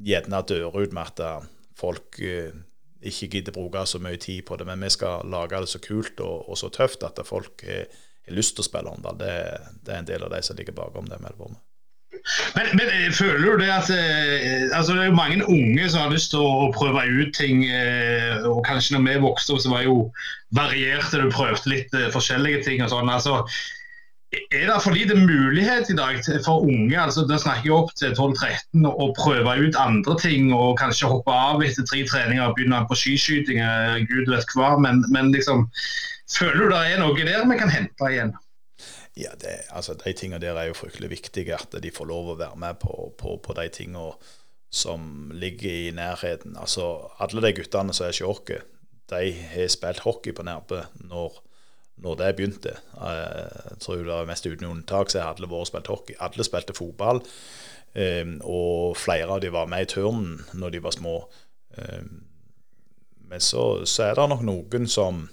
gjerne dør ut med at folk uh, ikke gidder bruke så mye tid på det, men vi skal lage det så kult og, og så tøft at folk uh, har lyst til å spille håndball. Det, det, er en del av de som ligger bakom det vi på med.
Men, men, eh, føler du det at eh, altså Det er jo mange unge som har lyst til å prøve ut ting. Eh, og Kanskje når vi vokste opp, så var det jo varierte, du prøvde litt forskjellige ting. og sånn, altså er det for lite mulighet i dag for unge altså da snakker jeg opp til 12-13 å prøve ut andre ting og kanskje hoppe av etter tre treninger og begynne på skiskyting? Gud vet hva, men, men liksom Føler du det er noe der vi kan hente igjen?
Ja, det, altså De tingene der er jo fryktelig viktige. At de får lov å være med på, på, på de tingene som ligger i nærheten. Altså Alle de guttene som er oss, de har spilt hockey på Nærbø når, når det begynte. Jeg tror det var mest uten unntak så har alle vært spilt hockey. Alle spilte fotball. og flere av de var med i turnen når de var små. men så, så er det nok noen som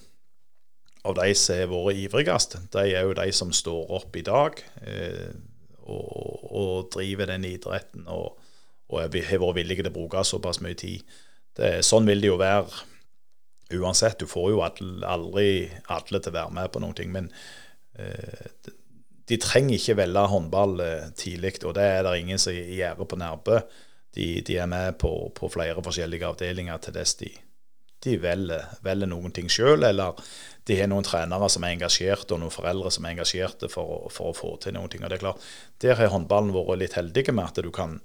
av de som har vært ivrigst, de er jo de som står opp i dag eh, og, og, driver den idretten og, og har vært villige til å bruke såpass mye tid. Det, sånn vil det jo være uansett. Du får jo aldri alle til å være med på noen ting. Men eh, de trenger ikke velge håndball eh, tidlig, og det er det ingen som gjør på Nærbø. De, de, er med på, på, flere forskjellige avdelinger til dess de, de velger, velger noen ting sjøl, eller de har noen trenere som er engasjerte, og noen foreldre som er engasjerte for, for, å få til noen ting. Og det er klart, Der har håndballen vært litt heldig med at du kan,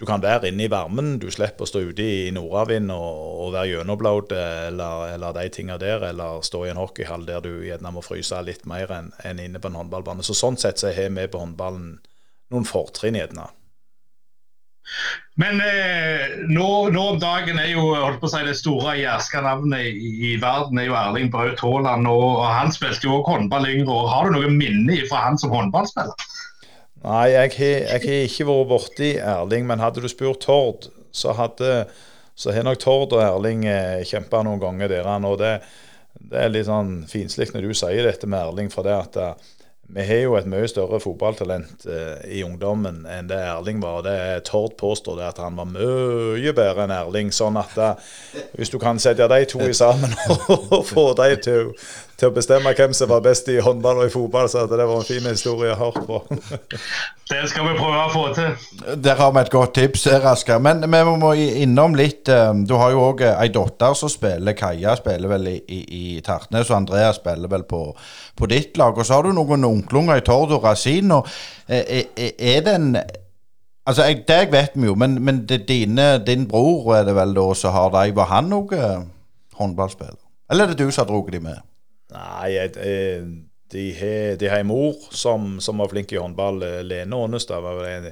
du kan være inne i varmen. Du slipper å stå ute i nordavind og, og være gjennomblådd eller, eller, de tingene der, eller stå i en hockeyhall der du gjerne må fryse litt mer enn, en inne på en håndballbane. Så Sånn sett så har vi på håndballen noen fortrinn gjerne.
Men eh, nå, nå, om dagen er jo holdt på å si, det store jærska navnet i, i, verden er jo Erling Braut Haaland. Og, han spilte jo også håndball yngre. og Har du noe minne fra han som håndballspiller?
Nei, jeg har ikke vært borti Erling, men hadde du spurt Tord, så hadde så har nok Tord og Erling eh, kjempa noen ganger der. Og det, det er litt sånn finslig når du sier dette med Erling, for det at eh, vi har jo et mye større fotballtalent eh, i ungdommen enn det Erling var. det er Tord påstår det at han var mye bedre enn Erling. sånn at da, eh, hvis du kan sette de to i (laughs) sammen og (laughs) få de til, til, å bestemme hvem som var best i håndball og i fotball, så det var en fin historie å høre på. (laughs)
det skal vi prøve å få til.
Der har vi et godt tips, Rasker. Men vi må innom litt eh, Du har jo òg ei datter som spiller. Kaja spiller vel i, i, i Tartnes, og Andrea spiller vel på, på ditt lag. Og så har du noen onklunger i Tord og Rasin. Og er, er det en Altså, jeg, Deg vet vi jo, men, men det, dine, din bror er det vel da som har deg. Var han noe håndballspiller? Eller er det du som har dratt dem med?
Nei, jeg, de har, en mor som, som, var flink i håndball. Lene Ånestad var en,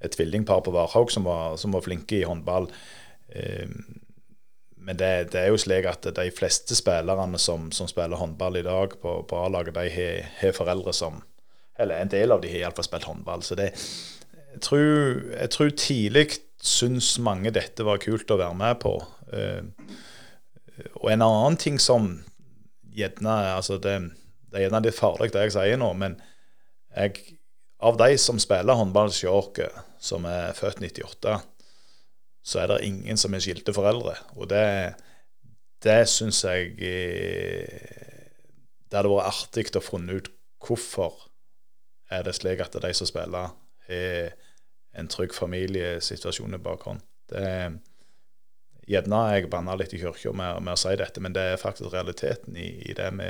et tvillingpar på Varhaug som, som, var flinke i håndball. Um, men det, det, er jo slik at de fleste spillerne som, som spiller håndball i dag på, på A-laget, de har, foreldre som Eller en del av de har iallfall spilt håndball. Så det, jeg tror, jeg tror tidlig syns mange dette var kult å være med på. Uh, og en annen ting som gjerne altså det, det, er gjerne litt farlig, det jeg sier nå, men jeg, av de som spiller håndball hos som er født 98 så er det ingen som er skilte foreldre. Og det, det syns jeg eh, Det hadde vært artig å funne ut hvorfor er det slik at de som spiller, har en trygg familiesituasjon i bakhånd. Det Gjerne jeg banner litt i kirka med, med, å si dette, men det er faktisk realiteten i, i det vi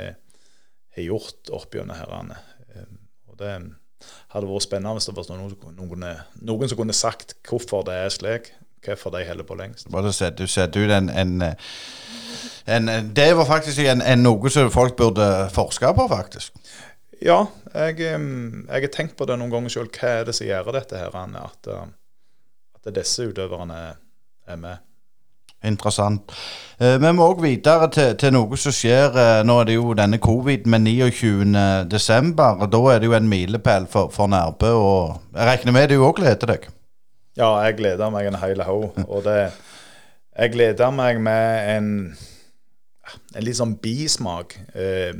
har gjort opp gjennom herrene. Ehm, og det hadde vært spennende hvis det var noen, noen, noen, som kunne sagt hvorfor det er slik hvorfor de holder på lengst.
Du setter ut en, en, en, Det var faktisk en, en, noe som folk burde forske på, faktisk.
Ja, jeg, jeg har tenkt på det noen ganger sjøl. Hva er det som gjør dette her, at, at disse utøverne er med?
Interessant. Eh, vi må òg videre til, til, noe som skjer. Eh, nå er det jo denne covid med 29.12. Da er det jo en milepæl for, for Nærbø. og Jeg regner med du òg gleder deg?
Ja, jeg gleder meg en hel haug. Og det Jeg gleder meg med en, en litt sånn bismak. Eh,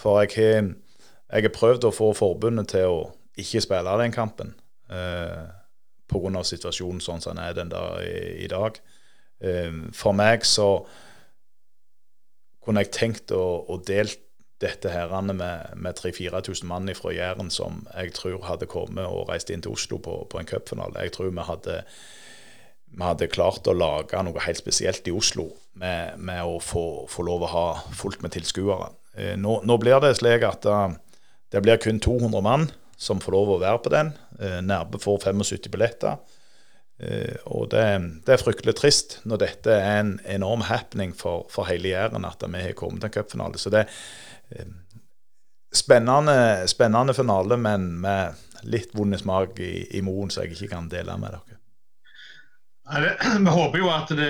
for jeg har, jeg har prøvd å få forbundet til å ikke spille den kampen. Eh, Pga. situasjonen sånn som den er den der i, i dag. Eh, for meg så kunne jeg tenkt å, å delt dette her med, med 3000-4000 mann fra Jæren som jeg tror hadde kommet og reist inn til Oslo på, på en cupfinale. Jeg tror vi hadde, vi hadde, klart å lage noe helt spesielt i Oslo med, med å få, få, lov å ha fullt med tilskuere. Eh, nå, nå, blir det slik at uh, det blir kun 200 mann som får lov å være på den. Nærbe Nærbø får 75 billetter. Uh, og det, det, er fryktelig trist når dette er en enorm happening for, for hele Jæren at vi har kommet til en cupfinale. Så det, Spennende, spennende finale, men med litt vond smak i, i moren som jeg ikke kan dele med dere. (clears throat)
Vi håper jo at det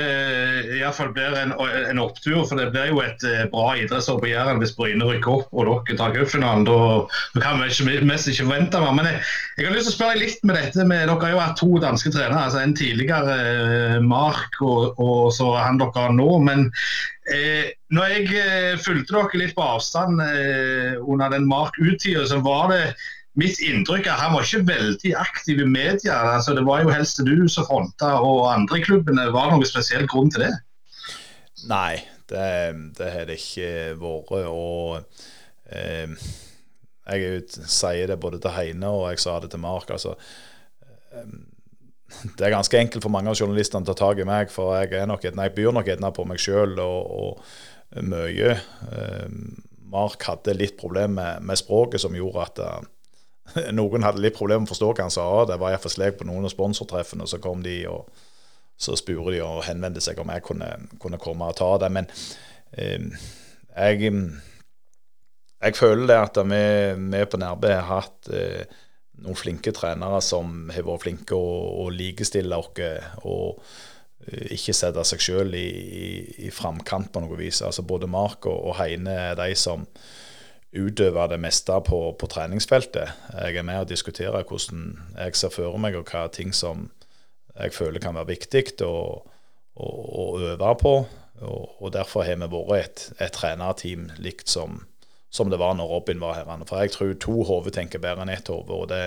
i hvert fall blir en, en opptur, for det blir jo et eh, bra idrettsår på Jæren hvis Bryne rykker opp og dere tar cupfinalen. Da kan vi ikke, mest ikke forvente mer. Men jeg, jeg, har lyst til å spørre litt med dette. Med, dere har jo hatt to danske trenere. altså En tidligere eh, Mark og, og, så han dere har nå. Men eh, når jeg eh, fulgte dere litt på avstand eh, under den Mark ut-tida, så var det mitt inntrykk er at han var ikke veldig aktiv i media. Altså, det var jo helst du som fronta, og andre i klubbene. Var det noen spesiell grunn til det?
Nei, det, det har det ikke vært. Og eh, jeg sier det både til Heine og jeg sa det til Mark. altså eh, det er ganske enkelt for mange av journalistene å ta tak i meg, for jeg, nok, jeg byr nok gjerne på meg sjøl og, og mye. Eh, Mark hadde litt problemer med, med, språket som gjorde at (laughs) noen hadde litt problemer med å forstå hva han sa. Det var iallfall slik på noen av sponsortreffene. og Så kom de og så spurte de og henvendte seg om jeg kunne, kunne komme og ta det. Men eh, jeg, jeg føler det at vi, vi på Nærbø har hatt eh, noen flinke trenere som har vært flinke å, å likestille oss og eh, ikke sette seg sjøl i, i, i, framkant på noe vis. Altså Både Mark og, og Heine er de som utøve det meste på, på, treningsfeltet. Jeg er med og diskuterer hvordan jeg ser for meg, og hva ting som jeg føler kan være viktig å, å, å øve på. Og, og, Derfor har vi vært et, et trenerteam likt som, som, det var når Robin var her. For jeg tror to hoder tenker bedre enn ett hode, og det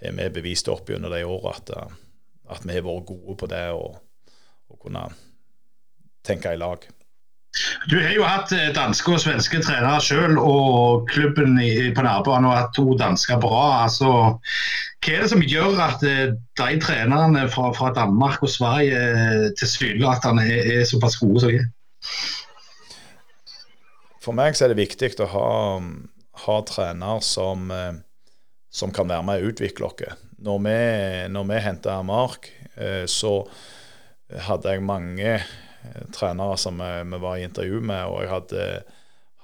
har vi bevist opp gjennom de årene at, at, vi har vært gode på det å kunne tenke i lag.
Du har jo hatt eh, danske og svenske trenere selv, og klubben på nærbanen har hatt to dansker bra. Altså, hva er det som gjør at eh, de trenerne fra, fra Danmark og Sverige eh, tilsynelatende er, er såpass gode som de er?
For meg så er det viktig å ha, ha trener som, som, kan være med å utvikle oss. Når vi, når vi henta Mark, så hadde jeg mange trenere som vi var i intervju med. Og jeg hadde,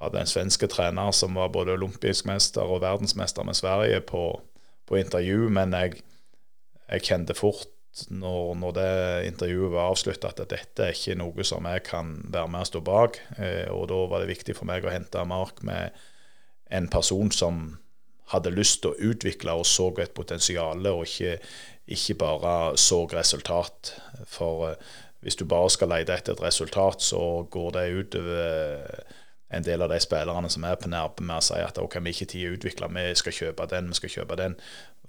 hadde en svenske trener som var både olympisk mester og verdensmester med Sverige på, på intervju. Men jeg, jeg kjente fort når, når, det intervjuet var avslutta, at dette er ikke noe som jeg kan være med og stå bak. Eh, og da var det viktig for meg å hente Mark med en person som hadde lyst til å utvikle og så et potensial, og ikke, ikke bare så resultat. For eh, hvis du bare skal lete etter et resultat, så går det utover en del av de spillerne som er på nærme med å si at ok, vi ikke tid å utvikle, vi skal kjøpe den, vi skal kjøpe den.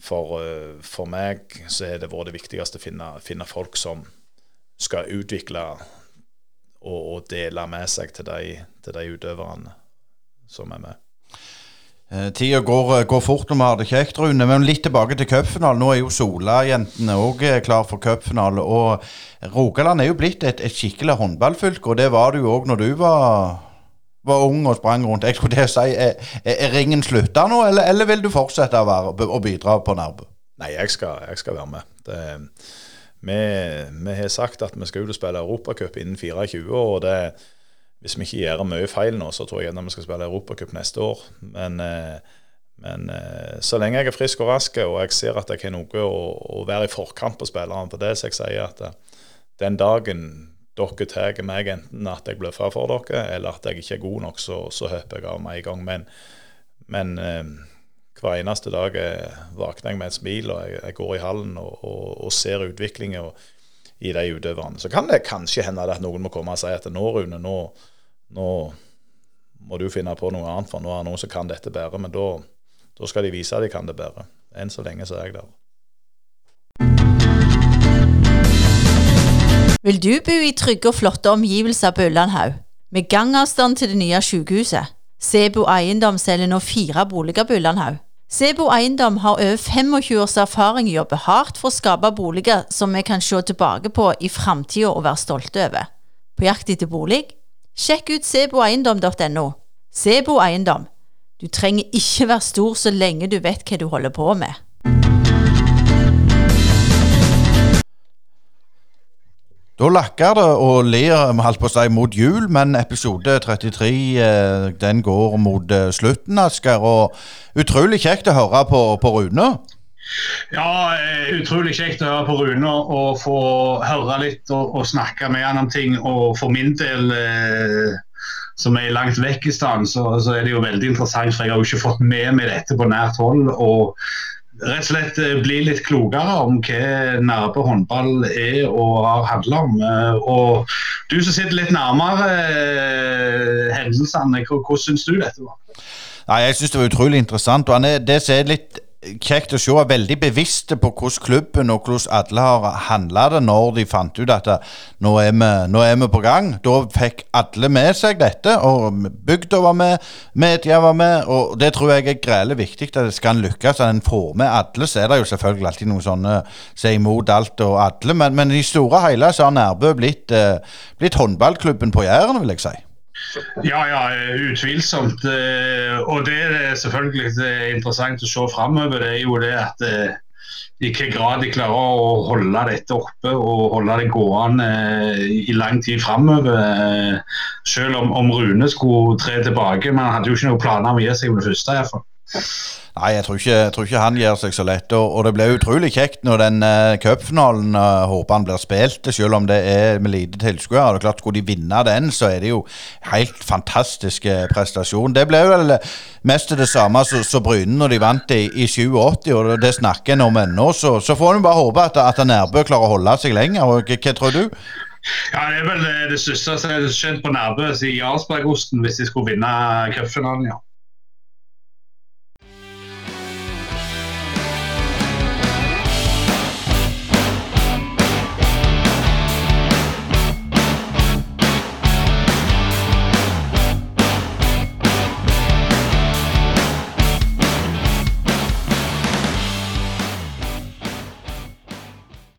For, eh, for meg så har det vært det viktigste å finne, finne folk som skal utvikle og, og, dele med seg til de, til de utøverne som er med.
Eh, tida går, eh, går, fort når vi har det kjekt, Rune. Men litt tilbake til cupfinalen. Nå er jo Sola-jentene òg eh, klar for cupfinale. Og Rogaland er jo blitt et, et skikkelig håndballfylke, og det var du jo òg når du var, var, ung og sprang rundt. Jeg skulle si, Er, er ringen slutta nå, eller, eller, vil du fortsette å, være, å bidra på Nærbø?
Nei, jeg skal, jeg skal, være med. Det, vi, vi, har sagt at vi skal ut og spille Europacup innen 24, og det hvis vi ikke gjør mye feil nå, så tror jeg gjerne vi skal spille Europacup neste år. Men, eh, men, eh, så lenge jeg er frisk og rask og jeg ser at jeg har noe å, å være i forkant på spillerne på det, så jeg sier at eh, den dagen dere tar meg enten at jeg bløffer for dere, eller at jeg ikke er god nok, så, så hopper jeg av med en gang. Men, men hver eneste dag våkner jeg med et smil, og jeg, jeg går i hallen og, og, og ser utviklingen i de utøverne. Så kan det kanskje hende at noen må komme og si at nå, Rune, nå, nå må du finne på noe annet, for nå er det noen som kan dette bedre. Men da, da skal de vise at de kan det bedre. Enn så lenge så er jeg der.
Vil du bo i trygge og flotte omgivelser på Ullandhaug, med gangavstand til det nye sykehuset? Sebo Eiendom selger nå fire boliger på Ullandhaug. Sebo Eiendom har over 25 års erfaring i å jobbe hardt for å skape boliger som vi kan se tilbake på i framtida og være stolte over. På jakt etter bolig? Sjekk ut seboeiendom.no. Sebo Eiendom. Du trenger ikke være stor så lenge du vet hva du holder på med.
Da lakker det og ler holdt på si mot jul, men episode 33 eh, den går mot eh, slutten, Asker. Og utrolig kjekt å høre på, på Rune.
Ja, eh, utrolig kjekt å høre på Rune og få høre litt og, og snakke med han om ting. Og for min del, eh, som er langt vekk i stedet, så, så, er det jo veldig interessant. For jeg har jo ikke fått med meg dette på nært hold. og rett og slett eh, bli litt klokere om hva nærme håndball er og har handla om. Eh, og du som sitter litt nærmere eh, hendelsene, hvordan syns du dette var?
Nei, Jeg syns det var utrolig interessant. og er, Det som er litt kjekt å se, veldig bevisste på hvordan klubben og hvordan alle har handla det når de fant ut at nå er, vi, nå er vi på gang. Da fikk alle med seg dette, og bygda var med, media var med, og det tror jeg er grele viktig at det skal lykkes. At en får med alle, så er det jo selvfølgelig alltid noen sånne som er imot alt og alle, men, men i store hele så har Nærbø blitt, eh, blitt håndballklubben på Jæren, vil jeg si.
Ja, ja, utvilsomt. Eh, og det er selvfølgelig interessant å se framover, det er jo det at eh, i hvilken grad de klarer å holde dette oppe og holde det gående eh, i lang tid framover. Selv om, om, Rune skulle tre tilbake, men han hadde jo ikke noen planer om å gi seg med det første. i hvert fall.
Nei, jeg tror, ikke, jeg tror, ikke, han gir seg så lett. Og, og det blir utrolig kjekt når den uh, cupfinalen uh, håper han blir spilt, selv om det er med lite tilskuere. Skulle de vinne den, så er det jo helt fantastisk uh, prestasjon. Det ble vel mest det samme som Bryne når de vant i, i 87, og det snakker en om ennå. Så, så får vi bare håpe at, at Nærbø klarer å holde seg lenger. og Hva tror du?
Ja, Det er vel det største som er skjedd på Nærbø siden Jarlsbergosten, hvis de skulle vinne cupfinalen, ja.